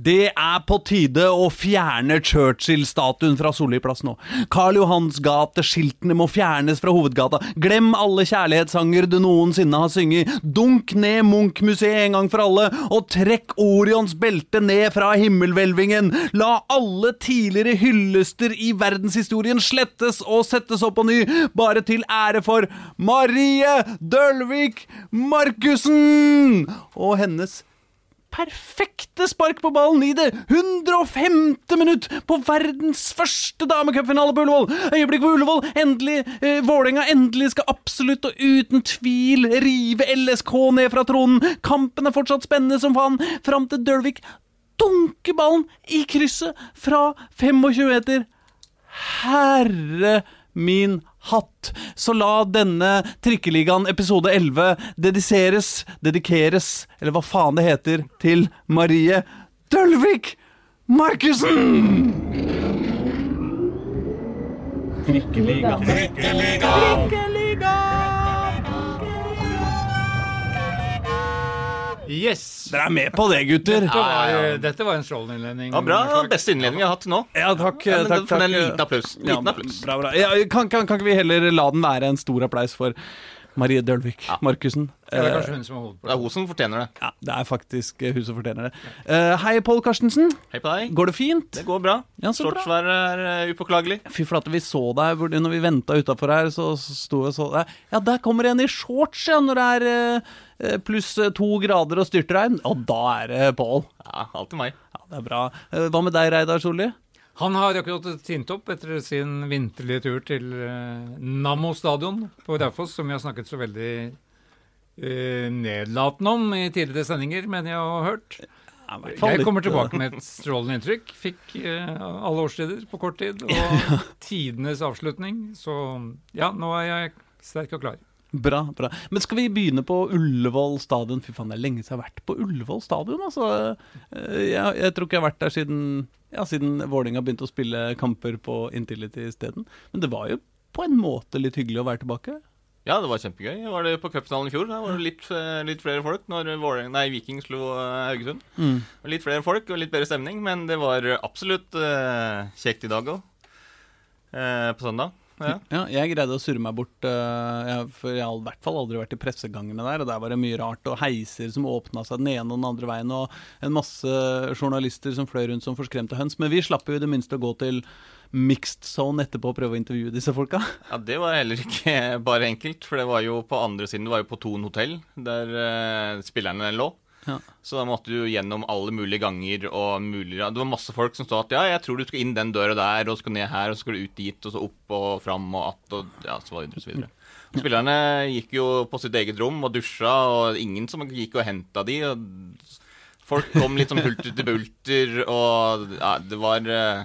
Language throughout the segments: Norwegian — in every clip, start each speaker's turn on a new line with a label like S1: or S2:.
S1: Det er på tide å fjerne Churchill-statuen fra Solli plass nå. Karl Johans gate, skiltene må fjernes fra hovedgata. Glem alle kjærlighetssanger du noensinne har synget. Dunk ned Munch-museet en gang for alle, og trekk Orions belte ned fra himmelhvelvingen. La alle tidligere hyllester i verdenshistorien slettes og settes opp på ny, bare til ære for Marie Dølvik Markussen og hennes perfekte spark på ballen i det 105. minutt på verdens første damecupfinale på Ullevål. Øyeblikk på Ullevål. Endelig, eh, Vålerenga endelig skal absolutt og uten tvil rive LSK ned fra tronen. Kampen er fortsatt spennende som faen, fram til Dølvik dunker ballen i krysset fra 25 meter. Herre min hatt. Så la denne Trikkeligaen episode 11 dediseres, dedikeres, eller hva faen det heter, til Marie Dølvik Markussen! Trikkeliga. Trikkeliga.
S2: Yes!
S1: Dere er med på det, gutter.
S2: Dette var, dette var en strålende innledning.
S3: Ja, bra. Beste innledning jeg har hatt nå.
S1: Ja, takk.
S3: Ja, men
S1: takk,
S3: for en liten applaus.
S1: Ja,
S3: Liten applaus.
S1: Bra, bra. Ja, kan, kan, kan ikke vi heller la den være en stor applaus for Marie Dølvik Markussen?
S2: Det
S1: er
S2: kanskje hun som har holdt på.
S3: Det er hun som fortjener det.
S1: Ja, det er faktisk eh, hun som fortjener det. Uh, hei, Pål Karstensen.
S3: Hei på deg.
S1: Går det fint?
S3: Det går bra.
S1: Ja, så.
S3: Shortsvær er uh, upåklagelig.
S1: Fy flate, vi så deg hvor- når vi venta utafor her, så sto vi og så deg. Ja, der kommer en i shorts, ja, når det er eh, pluss eh, to grader og styrtregn. Og da er det Pål.
S3: Ja, alltid meg.
S1: Ja, det er bra. Eh, hva med deg, Reidar Solli?
S2: Han har akkurat tint opp etter sin vinterlige tur til Nammo stadion på Raufoss, som vi har snakket så veldig eh, nedlatende om i tidligere sendinger, mener jeg å ha hørt. Jeg kommer
S1: eh,
S2: tilbake med et strålende inntrykk. Fikk eh, alle årstider på kort tid, og tidenes avslutning. Så ja, nå er jeg sterk og klar.
S1: Bra, bra. Men skal vi begynne på Ullevål stadion? Fy faen, det er lenge siden jeg har vært på Ullevål stadion. Altså. Eh, Jeg, jeg tror ikke jeg har vært der siden, ja, siden Vålerenga begynte å spille kamper på Intility isteden. Men det var jo på en måte litt hyggelig å være tilbake.
S3: Ja, det var kjempegøy. Jeg var det på cupfinalen i fjor. Der var det litt, eh, litt flere folk når Vålerenga- nei, Viking slo eh, Haugesund. Var Litt flere folk og litt bedre stemning, men det var absolutt uh, kjekt i dag òg. på søndag. Ja.
S1: Ja, jeg greide å surre meg bort, uh, for jeg har i hvert fall aldri vært i pressegangene der. Og der var det mye rart, og heiser som åpna seg den ene og den andre veien, og en masse journalister som fløy rundt som forskremte høns. Men vi slapp jo i det minste å gå til mixed zone etterpå og prøve å intervjue disse folka.
S3: Ja, Det var heller ikke bare enkelt, for det var jo på andre siden, det var jo på Thon hotell, der uh, spillerne lå.
S1: Ja.
S3: Så da måtte du gjennom alle mulige ganger og mulige Det var masse folk som sa at ja, jeg tror du skal inn den døra der, og skal ned her, og så skal du ut dit, og så opp og fram og att, og ja, så videre og så videre. Spillerne gikk jo på sitt eget rom og dusja, og ingen som gikk og henta de. Og folk kom litt sånn hulter til bulter, og ja, det var eh,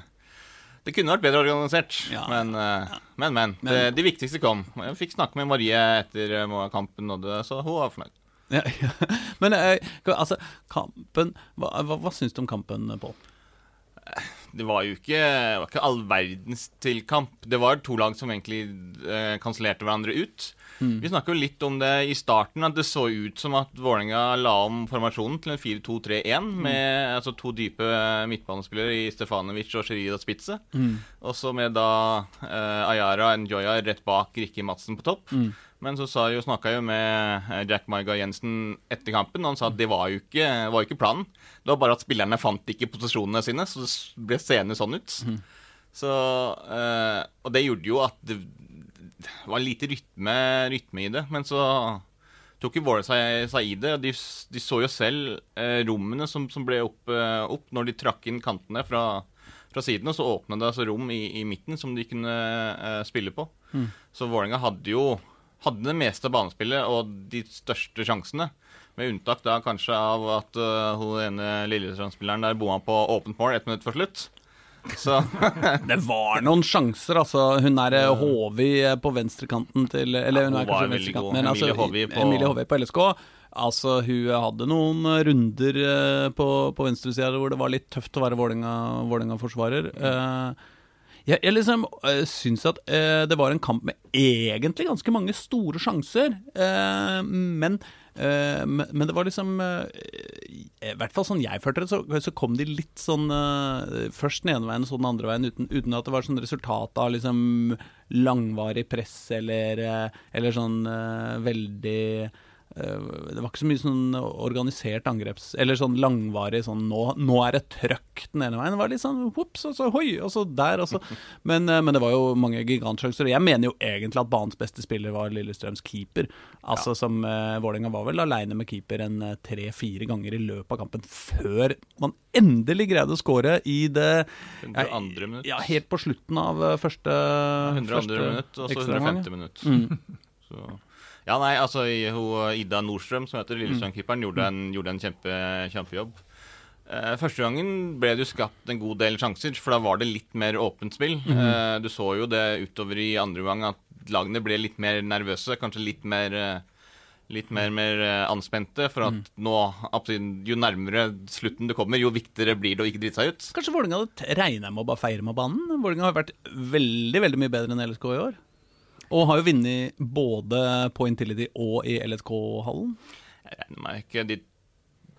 S3: det kunne vært bedre organisert,
S1: Ja.
S3: men, eh, men, men.
S1: Men-
S3: Det, de viktigste kom. Jeg fikk snakke med Marie etter eh, kampen, og det, så hun var fornøyd.
S1: Ja, ja. Men eh, altså, kampen Hva, hva, hva syns du om kampen, Pål?
S3: Det var jo ikke, var ikke all verdens til kamp. Det var to lag som egentlig eh, kansellerte hverandre ut. Vi snakka litt om det i starten, at det så ut som at Vålerenga la om formasjonen til en 4-2-3-1 med altså, to dype midtbanespillere i Stefanovic og Sherida Spitze. Og så med da eh, Ayara og Njoya rett bak Rikke Madsen på topp. Men så sa snakka jeg jo med eh, Jack Marga Jensen etter kampen, og han sa at det var jo ikke, var ikke planen. Det var bare at spillerne fant ikke posisjonene sine, så det ble seende sånn ut. Så, øh, og det gjorde jo at det, var lite rytme, rytme i det. Men så tok jo Våle seg, seg i det. og De, de så jo selv eh, rommene som, som ble opp, eh, opp når de trakk inn kantene fra, fra siden. Og så åpna det altså rom i, i midten som de kunne eh, spille på. Så Vålerenga hadde jo hadde det meste av banespillet og de største sjansene. Med unntak da kanskje av at uh, hun ene Lillestrøm-spilleren der bomma på åpent mål ett minutt før slutt. Så
S1: Det var noen sjanser, altså. Hun er Håvi eh, på venstrekanten til Eller
S3: Ja,
S1: hun
S3: hun
S1: er kanskje venstrekanten, men altså,
S3: Emilie Håvi på-
S1: Emilie på LSK. Altså, hun hadde noen runder eh, på, på venstresida hvor det var litt tøft å være Vålerenga-forsvarer. Eh, jeg, jeg liksom uh, syns at eh, det var en kamp med egentlig ganske mange store sjanser, eh, men men, men det var liksom I hvert fall sånn jeg følte det, så, så kom de litt sånn Først den ene veien og så den andre veien, uten, uten at det var sånn resultat av liksom langvarig press eller, eller sånn veldig det var ikke så mye sånn organisert angreps... Eller sånn langvarig sånn nå, nå er det trøkk den ene veien. Det var litt sånn hops, og så hoi, og så der, og så men, eh, men det var jo mange gigantsjanser. Jeg mener jo egentlig at banens beste spiller var Lillestrøms keeper. Altså som uh, Vålerenga var vel aleine med keeper en tre-fire ganger i løpet av kampen før man endelig greide å skåre i det
S3: 102. minutt.
S1: Ja, helt på slutten av første
S3: 102. minutt, og så 150 minutt.
S1: Mm.
S3: Så. Ja, nei, altså hun, Ida Nordstrøm, som heter Lillestrøm-keeperen, gjorde en, gjorde en kjempe, kjempejobb. Eh, første gangen ble det jo skapt en god del sjanser, for da var det litt mer åpent spill. Eh, du så jo det utover i andre gang at lagene ble litt mer nervøse, kanskje litt mer eh, Litt mer, mer eh, anspente, for at nå, absolutt, jo nærmere slutten det kommer, jo viktigere blir det å ikke drite seg ut.
S1: Kanskje Vålerenga regna med å bare feire med banen? Vålerenga har vært veldig veldig mye bedre enn LSK i år. Og har jo vunnet både på Intility og i LSK-hallen.
S3: Jeg regner meg ikke De,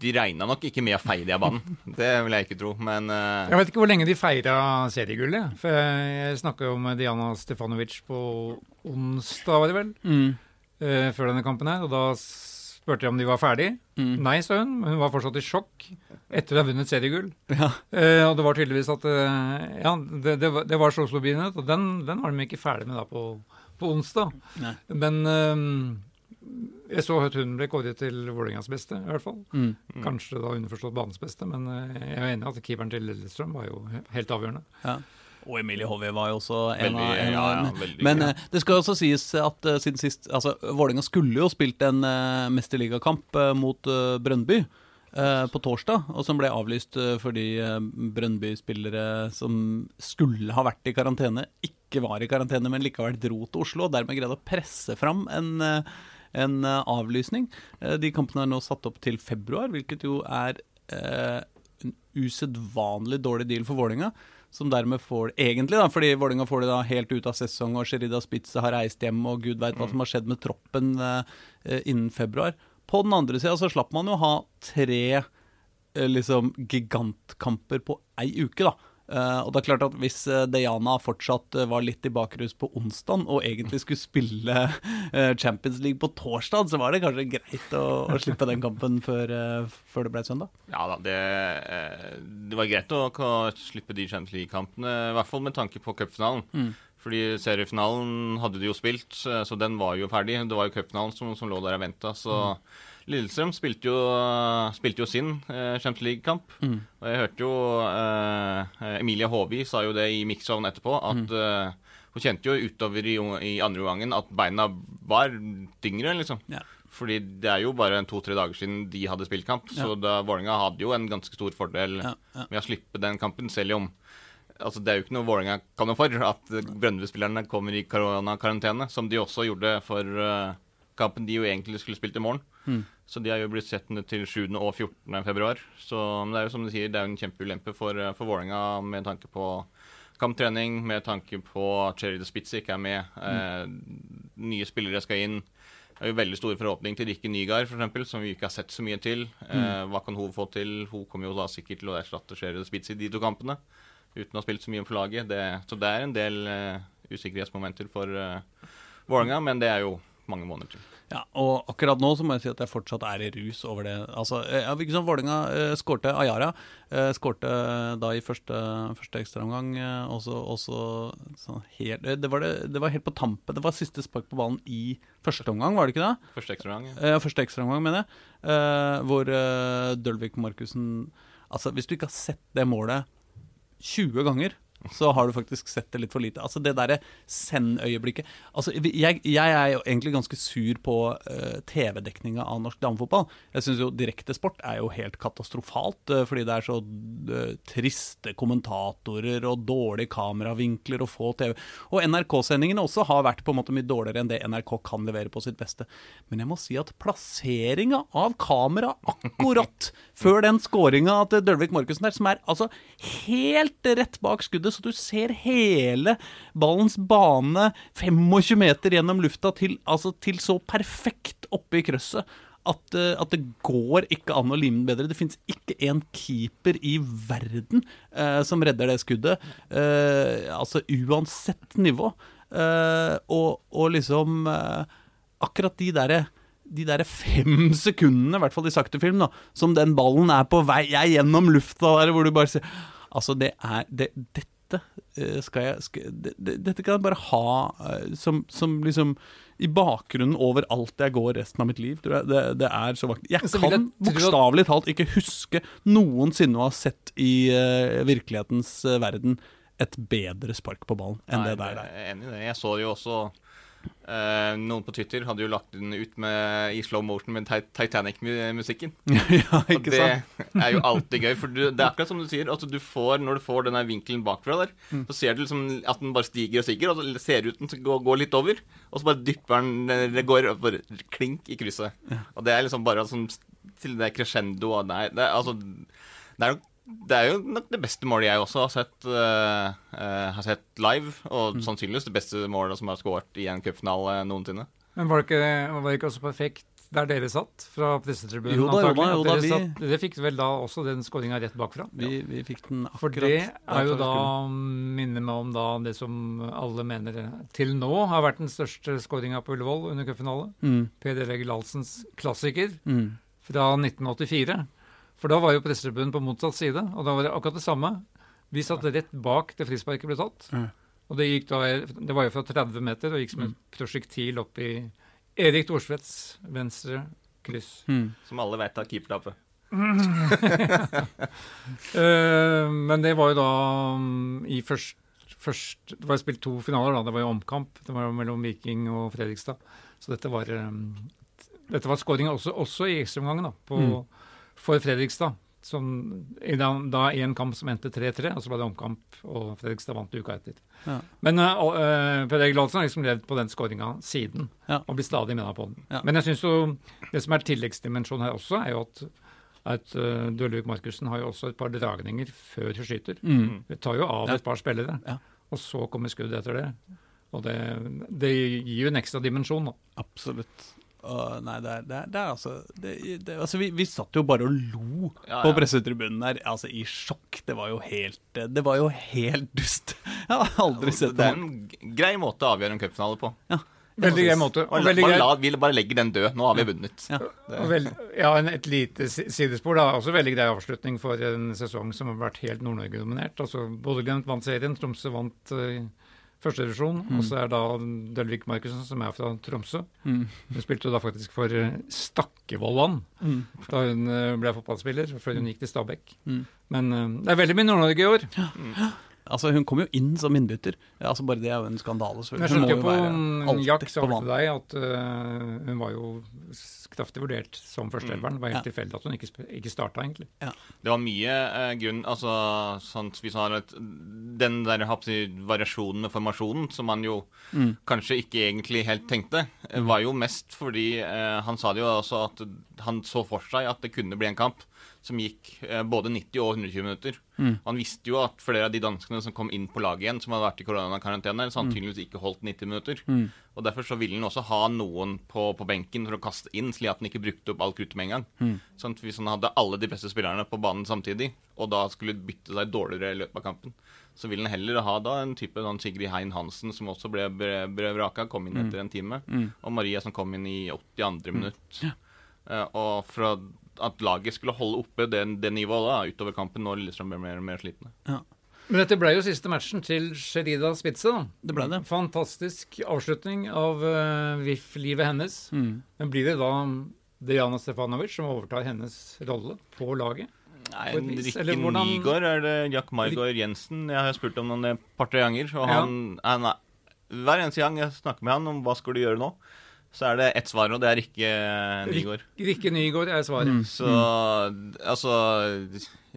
S3: de regna nok ikke med å feire banen. Det vil jeg ikke tro, men uh...
S2: Jeg vet ikke hvor lenge de feira seriegullet. For jeg, snakka jo med Diana Stefanovic på onsdag, var det vel, eh, før denne kampen her. Og da spurte jeg om de var ferdig.
S1: Mm.
S2: Nei, sa hun. Men hun var fortsatt i sjokk etter å ha vunnet seriegull.
S1: Ja.
S2: Eh, og det var tydeligvis at eh, Ja, det, det, var- det var så og den, den var de ikke ferdig med da på, på onsdag.
S1: Nei.
S2: Men eh, jeg så at hun ble kåret til Vålerengas beste, i hvert fall.
S1: Mm.
S2: Kanskje da underforstått banens beste, men eh, jeg er enig i at keeperen til Lillestrøm var jo helt avgjørende.
S1: Ja. Og Emilie Hove var jo også en
S3: Veldig,
S1: av, en
S3: ja, ja,
S1: Men
S3: ja.
S1: eh, det skal også sies at uh, siden sist altså, Vålerenga skulle jo spilt en uh, mesterligakamp uh, mot uh, Brøndby eh, på torsdag, og som ble avlyst fordi uh, Brøndby-spillere som skulle ha vært i karantene, ikke var i karantene, men likevel dro til Oslo, og dermed greide å presse fram en eh, en eh, avlysning. Eh, De kampene er nå satt opp til februar, hvilket jo er eh, en usedvanlig dårlig deal for Vålinga Som dermed får Egentlig, da, fordi Vålerenga får det da helt ut av sesong, og Sherida Spitze har reist hjem, og gud veit hva som har skjedd med troppen eh, innen februar. På den andre sida så slapp man jo ha tre liksom gigantkamper på ei uke, da. Eh, og det er klart at Hvis eh, Diana fortsatt eh, var litt i bakrus på onsdag og egentlig skulle spille Champions League på torsdag, så var det kanskje greit å, å slippe den kampen før, før det ble søndag.
S3: Ja da, det, det var greit å slippe de Champions League-kampene, i hvert fall med tanke på cupfinalen. Fordi seriefinalen hadde de jo spilt, så den var jo ferdig. Det var jo cupfinalen som, som lå der og venta. Så Lillestrøm spilte jo, spilte jo sin eh, Champions League-kamp. Og jeg hørte jo eh, Emilie Håvi sa jo det i mix-on etterpå, at eh, hun kjente jo utover i, i andre omgangen at beina var tyngre, liksom.
S1: Ja.
S3: Fordi det er jo bare to-tre dager siden de hadde spilt kamp, så da Vålerenga hadde jo en ganske stor fordel
S1: Ja, ja.
S3: med å slippe den kampen, selv om Altså, det er jo ikke noe Vålerenga kan noe for at Brøndby-spillerne kommer i koronakarantene, som de også gjorde for uh, kampen de jo egentlig skulle spilt i morgen.
S1: Mm.
S3: Så de har jo blitt sett til 7. og 14. februar. Så men det er jo som du sier, det er jo en kjempeulempe for, for Vålerenga med tanke på kamptrening, med tanke på at Cherry de Spitz ikke er med. Eh, nye spillere skal inn. Det er jo veldig stor forhåpning til Rikke Nygaard, eksempel, som vi ikke har sett så mye til. Eh, hva kan hun få til? Hun kommer jo da sikkert til å erstatte Cherry de Spitz i de to kampene, uten å ha spilt så mye for laget. Det, så det er en del eh, usikkerhetsmomenter for eh, Vålerenga, men det er jo mange måneder til.
S1: Ja, og akkurat nå så må jeg si at jeg fortsatt er i rus over det. Altså, jeg ja, ikke sånn, Vålerenga eh, skårte Ayara. Eh, skårte da i første, første ekstraomgang. Eh, og så- sånn helt eh, det var, det, det var helt på tampen. Det var siste spark på ballen i første omgang, var det ikke det?
S3: Første ekstraomgang. Ja.
S1: Eh, første ekstraomgang, mener jeg. Eh, hvor eh, Dølvik Markussen Altså, hvis du ikke har sett det målet 20 ganger, så har du faktisk sett det litt for lite. Altså, det derre send-øyeblikket Altså, jeg, jeg er jo egentlig ganske sur på uh, TV-dekninga av norsk damefotball. Jeg syns jo direktesport er jo helt katastrofalt, uh, fordi det er så uh, triste kommentatorer og dårlige kameravinkler og få TV. Og NRK-sendingene også har vært på en måte mye dårligere enn det NRK kan levere på sitt beste. Men jeg må si at plasseringa av kamera akkurat før den skåringa til Dølvik Morkussen der, som er altså helt rett bak skuddet, så du ser hele ballens bane 25 meter gjennom lufta til, altså, til så perfekt oppe i krøsset at, eh, at det går ikke an å lime den bedre. Det fins ikke en keeper i verden eh, som redder det skuddet. Eh, altså uansett nivå. Eh, og, og liksom eh, Akkurat de derre de der fem sekundene, i hvert fall i sakte film, da, som den ballen er på vei er gjennom lufta der, hvor du bare sier Altså, det er det, Dette skal jeg skal, det, det, Dette kan jeg bare ha eh, som, som liksom i bakgrunnen over alt jeg går resten av mitt liv. tror jeg. Det, det er så vakkert. Jeg kan bokstavelig talt ikke huske noensinne å ha sett i uh, virkelighetens eh, verden et bedre spark på ballen enn
S3: Nei,
S1: det der. der.
S3: Jeg er enig i det. Jeg så jo også eh, Noen på Twitter hadde jo lagt den ut med, i slow motion med Titanic-musikken.
S1: ja, ikke
S3: det
S1: sant?
S3: er jo alltid gøy, for du, det er akkurat som du sier. Altså du får, når du får den vinkelen bakfra der,
S1: Mm.
S3: så ser du liksom at den bare stiger og stiger, og så ser du ut den går, å gå, gå litt over, og så bare dypper den Det går bare klink i krysset. Og det er liksom bare sånn til det crescendo og Nei, det altså Det er jo det er jo nok det beste målet jeg også har sett, uh, uh, har sett live, og
S1: Mm.
S3: sannsynligvis det beste målet som har skåret i en cupfinale noensinne.
S2: Men var det ikke, var det ikke også perfekt der dere satt, fra pressetribunen?
S1: Jo da, jo da, jo da, vi-
S2: satt, dere fikk vel da også den skåringa rett bakfra?
S1: Vi, vi fikk den akkurat
S2: For det er jo da minner meg om da det som alle mener til nå har vært den største skåringa på Ullevål under cupfinale.
S1: Mm,
S2: Peder Egil Lahlsens klassiker
S1: mm.
S2: fra 1984. For da var jo pressetribunen på motsatt side, og da var det akkurat det samme. Vi satt rett bak det frisparket ble tatt.
S1: Mm.
S2: Og det gikk da, det var jo fra 30 meter og gikk som et prosjektil opp i Erik Thorsvedts venstre kryss.
S1: Mm.
S3: Som alle vet har keepertapet.
S2: Eh, men det var jo da mm, i først, først Det var spilt to finaler, da. Det var jo omkamp. Det var jo mellom Viking og Fredrikstad. Så dette var um, Dette var skåringa også, også i ekstraomgangen, da. På,
S1: Mm.
S2: For Fredrikstad. Som, da, en kamp som endte 3-3, og så ble det omkamp, og Fredrikstad vant uka etter.
S1: Ja.
S2: Men uh, Per Egil Olsen har liksom levd på den skåringa siden,
S1: Ja.
S2: og blir stadig med på den.
S1: Ja.
S2: Men jeg syns jo det som er tilleggsdimensjon her også, er jo at at uh, Dølvik Markussen har jo også et par dragninger før hun skyter.
S1: Mm.
S2: Vi tar jo av et par spillere, og så kommer skuddet etter det. Og det, det gir jo en ekstra dimensjon, da.
S1: Absolutt. Åh, nei, det er, det er, det er altså, det, det, altså vi, vi satt jo bare og lo
S3: Ja,
S1: på
S3: ja.
S1: pressetribunen der, altså i sjokk. Det var jo helt Det var jo helt dust. Jeg har aldri sett
S3: Det er
S1: noe.
S3: en grei måte å avgjøre en cupfinale på.
S1: Ja.
S2: Veldig grei måte.
S3: Og
S2: Og veldig
S3: bare, la, vi bare legger den død. Nå har vi vunnet.
S1: Ja.
S2: og vel, ja, en, et lite sidespor. da, Også veldig grei avslutning for en sesong som har vært helt Nord-Norge-dominert. Altså, Bodø-Glimt vant serien, Tromsø vant uh, førstedivisjon.
S1: Mm.
S2: Og så er da Dølvik Markussen, som er fra Tromsø.
S1: Mm.
S2: Hun spilte da faktisk for uh, Stakkevollan
S1: Mm.
S2: da hun uh, ble fotballspiller, før hun gikk til Stabæk.
S1: Mm.
S2: Men uh, det er veldig mye Nord-Norge i år.
S1: Altså, hun kom jo inn som innbytter. Altså, bare det er jo en skandale.
S2: Jeg skjønte jo på mm, Jack sa til deg at uh, hun var jo kraftig vurdert som førsteelveren. Det var helt
S1: Ja.
S2: tilfeldig at hun ikke, ikke starta, egentlig.
S3: Det var mye eh, grunn Altså, sånn, hvis man har et, den der jeg variasjonen med formasjonen, som man jo
S1: Mm.
S3: kanskje ikke egentlig helt tenkte, eh, var jo mest fordi eh, han sa det jo også at han så for seg at det kunne bli en kamp som gikk eh, både 90 og 120 minutter.
S1: Mm.
S3: Han visste jo at flere av de danskene som kom inn på laget igjen, som hadde vært i koronakarantene, sannsynligvis ikke holdt 90 minutter.
S1: Mm.
S3: Og Derfor så ville han også ha noen på, på benken for å kaste inn, slik at han ikke brukte opp alt kruttet med en gang.
S1: Mm.
S3: Sånn at Hvis han hadde alle de beste spillerne på banen samtidig, og da skulle bytte seg dårligere i løpet av kampen, så ville han heller ha da en type sånn Sigrid Hein Hansen, som også ble, ble, ble vraka, kom inn etter en time,
S1: Mm.
S3: og Maria som kom inn i 82. minutt. Eh, og for at laget skulle holde oppe det, det nivået da, utover kampen når Lillestrøm ble mer og mer slitne.
S2: Men dette ble jo siste matchen til Sherida Spitze. da.
S1: Det ble det.
S2: Fantastisk avslutning av uh, VIF-livet hennes.
S1: Mm.
S2: Men blir det da Diana Stefanovic som overtar hennes rolle på laget?
S3: Nei, Rikke
S2: hvordan-
S3: Nygaard er det Jack Margaard Jensen. Jeg har spurt om han et par-tre ganger. Og
S2: Ja.
S3: han, han er, hver eneste gang jeg snakker med han om hva skal du gjøre nå, så er det ett svar, og det er Rikke Nygaard.
S2: Rikke Nygaard er svaret.
S1: Mm.
S3: Så altså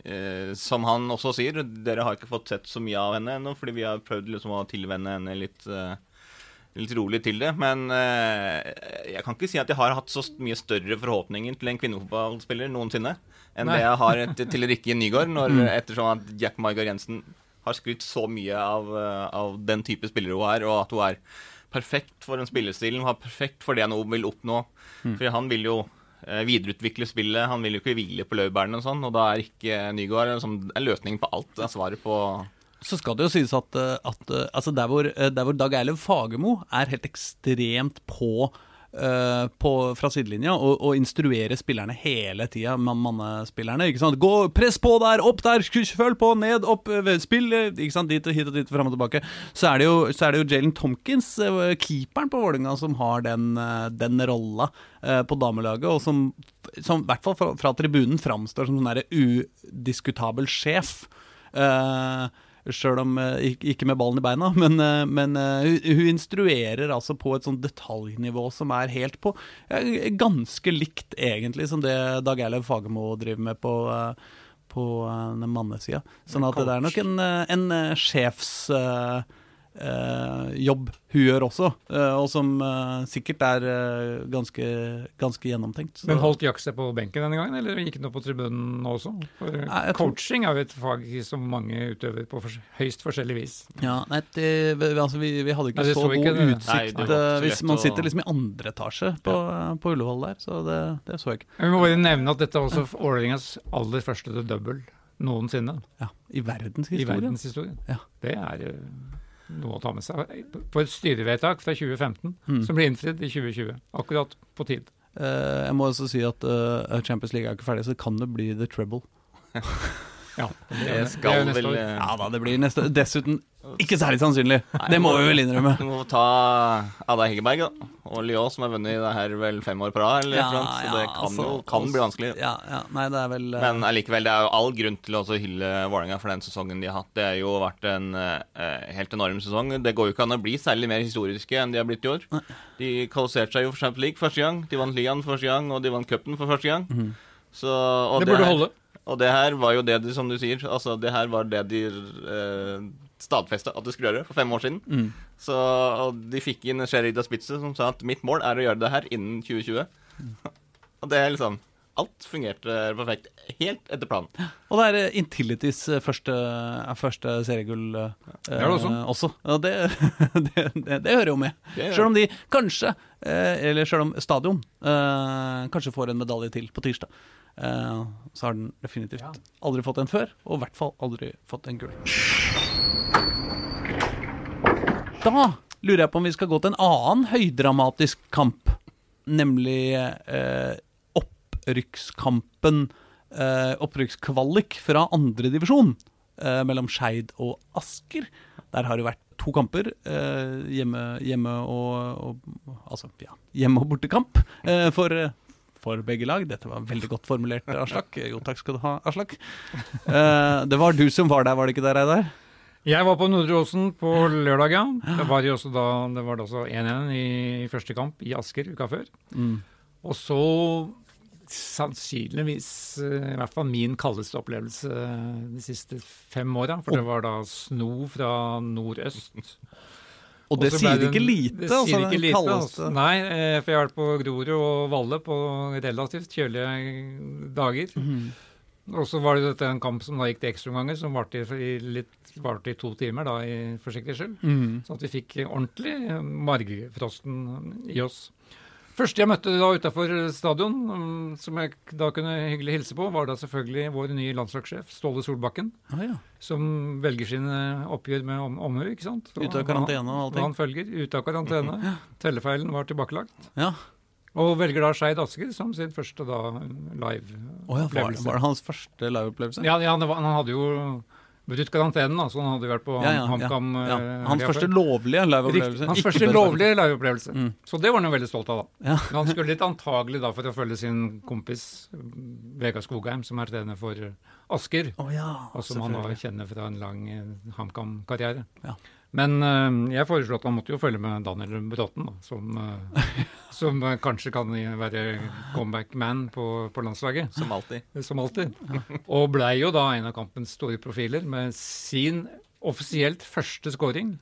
S3: eh, Som han også sier, dere har ikke fått sett så mye av henne ennå, fordi vi har prøvd liksom å tilvenne henne litt eh, Litt rolig til det, men eh, jeg kan ikke si at jeg har hatt så mye større forhåpninger til en kvinnefotballspiller noensinne enn
S2: Nei.
S3: det jeg har et, til Rikke Nygaard, når,
S1: Mm.
S3: ettersom at Jack Margaard Jensen har skrytt så mye av, eh, av den type spiller hun er, og at hun er perfekt for den spillestilen, hun er perfekt for det hun vil oppnå.
S1: Mm.
S3: For han vil jo videreutvikle spillet. Han vil jo ikke hvile på laurbærene og sånn, og da er ikke Nygaard sånn, en løsning på alt. Det er svaret på
S1: Så skal det jo sies at, eh, at eh, altså der, hvor, eh, der hvor Dag Eilev Fagermo er helt ekstremt på eh, på, fra sidelinja og, og instruere spillerne hele tida, man, mannespillerne. ikke sant? Gå, Press på der! Opp der! Følg på! Ned! Opp! eh, Spill! eh, ikke sant? Dit og hit og dit, fram og tilbake. Så er det jo, så er det jo Jalen Tomkins, eh, keeperen på Vålerenga, som har den, eh, den rolla eh, på damelaget, og som, som i hvert fall fra, fra tribunen framstår som sånn der udiskutabel sjef. Uh, Sjøl om eh, ikke med ballen i beina, men, eh, men eh, hun, instruerer altså på et sånt detaljnivå som er helt på Ganske likt, egentlig, som det Dag Eilev Fagermo driver med på, på den mannesida. Sånn at det er nok en, en sjefs eh, jobb hun gjør også, eh, og som eh, sikkert er eh, ganske, ganske gjennomtenkt. Så-
S2: Men holdt Jack seg på benken denne gangen, eller gikk han opp på tribunen også? For
S1: Nei, coaching tror-
S2: er jo et fag som mange utøver på for... høyst forskjellig vis.
S1: Ja, nei, det, vi- altså, vi, vi hadde ikke
S2: Nei,
S1: så,
S2: så ikke god det.
S1: utsikt
S3: Nei,
S1: eh, hvis man sitter liksom i andre etasje på, på Ullevål der, så det, det så jeg ikke.
S2: Vi må bare nevne at dette er også Ålerengas aller første double noensinne
S1: Ja, I
S2: i
S1: verdenshistorien.
S2: verdenshistorien.
S1: Ja.
S2: Det er eh, noe å ta med seg. På et styrevedtak fra 2015
S1: Mm.
S2: som ble innfridd i 2020. Akkurat på tid.
S1: Uh, jeg må også si at uh, Champions League er ikke ferdig, så kan det bli the treble.
S2: Ja,
S3: Det skal
S2: det
S3: vel eh,
S1: Ja da, det blir neste Dessuten ikke særlig sannsynlig. Det må vi vel innrømme.
S3: Vi må ta Ada Hegerberg da. og Lyon, som har vunnet det her vel fem år på rad.
S1: Ja,
S3: så det kan,
S1: altså,
S3: jo, kan bli vanskelig.
S1: Ja, ja, nei, det er vel eh,
S3: Men allikevel, det er jo all grunn til å også hylle Vålerenga for den sesongen de har hatt. Det har jo vært en eh, helt enorm sesong. Det går jo ikke an å bli særlig mer historiske enn de har blitt i år. De kvalifiserte seg jo for Champions League første gang, de vant ligaen første gang, og de vant cupen for første gang.
S1: Mhm.
S3: Så, og
S2: Det burde
S3: her,
S2: holde.
S3: Og det her var jo det de, som du sier, altså det her var det de eh, stadfesta at de skulle gjøre for fem år siden.
S1: mm.
S3: Så og de fikk inn Sherida Spitze som sa at mitt mål er å gjøre det her innen 2020. og det er liksom Alt fungerte perfekt. Helt etter planen.
S1: Og det er eh, Intilities eh, første, eh, første seriegull eh,
S2: Det det også.
S1: også. Og det, det, det, det hører jo med. Sjøl om de kanskje, eh, eller selv om stadion, eh, kanskje får en medalje til på tirsdag. Eh, så har den definitivt aldri fått en før, og i hvert fall aldri fått en gull. Da lurer jeg på om vi skal gå til en annen høydramatisk kamp, nemlig eh, opprykkskampen, eh, opprykkskvalik fra andredivisjon eh, mellom Skeid og Asker. Der har det vært to kamper, eh, hjemme, hjemme og, og Altså, ja, hjemme- og bortekamp eh, for eh, for begge lag. Dette var veldig godt formulert, Aslak. Jo, takk skal du ha, Aslak. Eh, det var du som var der, var det ikke det, Reidar?
S2: Jeg var på Nordre Åsen på lørdag, ja. Det var jo også da, det var da også 1-1 i første kamp i Asker uka før.
S1: Mm.
S2: Og så sannsynligvis eh, i hvert fall min kaldeste opplevelse eh, de siste fem åra. For det var da sno fra nordøst.
S1: Og det sier det ikke lite,
S2: Det
S1: altså.
S2: sier ikke lite, altså. Nei, eh, for jeg har vært på Grorud og Valle på relativt kjølige dager.
S1: Mm.
S2: Og så var det dette en kamp som da gikk til ekstraomganger, som varte i, litt, varte i to timer, da, i, for sikkerhets skyld.
S1: Mm.
S2: Sånn at vi fikk ordentlig margfrosten i oss. Første jeg møtte da utafor stadion, mm, som jeg da kunne hyggelig hilse på, var da selvfølgelig vår nye landslagssjef, Ståle Solbakken,
S1: Ah, ja.
S2: som velger sine oppgjør med om, omhu, ikke sant?
S1: Ute av karantene og allting.
S2: han følger ute av karantene. Tellefeilen var tilbakelagt.
S1: ja.
S2: Og velger da Skeid Asker som sin første da
S1: Oh, ja, var,
S2: live-opplevelse.
S1: var det hans første liveopplevelse?
S2: ja, ja, han, han hadde jo brutt karantenen, da, så han hadde vært på
S1: Ja, ja.
S2: HamKam.
S1: Ja.
S2: eh,
S1: Hans første lovlige liveopplevelse.
S2: Hans første lovlige liveopplevelse.
S1: Mm.
S2: Så det var han jo veldig stolt av, da. Men han skulle litt antagelig da for å følge sin kompis Vegard Skogheim, som er trener for Asker.
S1: Ja,
S2: Og som han da kjenner fra en lang eh, HamKam-karriere.
S1: Ja.
S2: Men eh, jeg foreslo at han måtte jo følge med Daniel Bråten, da, som, eh, som eh, kanskje kan være comeback-man på, på landslaget.
S3: Som alltid.
S2: Som alltid. Og blei jo da en av kampens store profiler med sin offisielt første scoring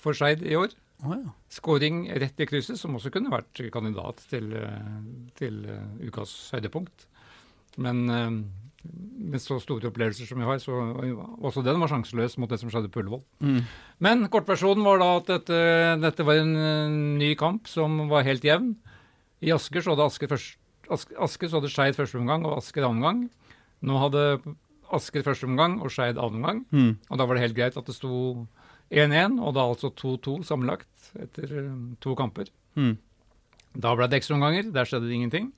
S2: for Skeid i år.
S1: Oh, ja.
S2: Scoring rett i krysset, som også kunne vært kandidat til, til ukas høydepunkt. Men med så store opplevelser som vi har, så også den var sjanseløs mot det som skjedde på Ullevål.
S1: Mm.
S2: Men kortversjonen var da at dette, dette var en ny kamp som var helt jevn. I Asker så hadde Asker, først, Asker, Asker så hadde Skeid første omgang og Asker annen omgang. Nå hadde Asker første omgang og Skeid annen omgang.
S1: Mm.
S2: Og da var det helt greit at det sto 1-1, og da altså 2-2 sammenlagt etter eh, to kamper.
S1: Mm.
S2: Da ble det ekstraomganger. Der skjedde det ingenting.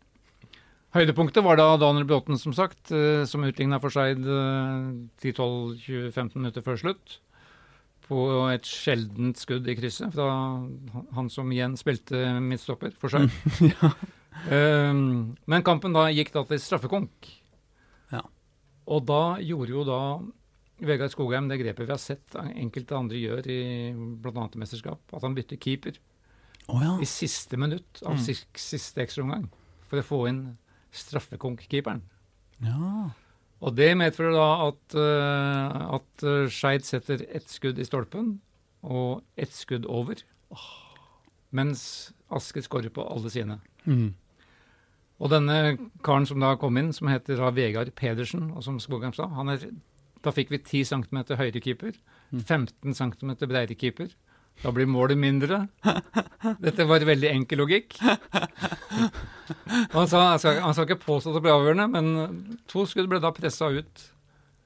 S2: Høydepunktet var da Daniel Bråten, som sagt, eh, som utligna for Skeid eh, 10-12-15 minutter før slutt. På et sjeldent skudd i krysset fra han- som igjen spilte midtstopper for Skeid. Eh, men kampen da gikk da til straffekonk.
S1: Ja.
S2: Og da gjorde jo da Vegard Skogheim det grepet vi har sett enkelte andre gjør i bl.a. mesterskap, at han bytter keeper
S1: oh, ja.
S2: i siste minutt av
S1: Mm.
S2: sis- siste ekstraomgang for å få inn straffekonk-keeperen.
S1: ja.
S2: Og det medfører da at, uh, at uh, Skeid setter ett skudd i stolpen og ett skudd over, mens Asker skårer på alle sine.
S1: Mm.
S2: Og denne karen som da kom inn, som heter da Vegard Pedersen, og som Skogheim sa, han er, da fikk vi 10 cm høyre keeper, 15 cm bredere keeper. Da blir målet mindre. Dette var veldig enkel logikk. Han, sa, han, skal, han skal ikke påstå at det ble avgjørende, men to skudd ble da pressa ut.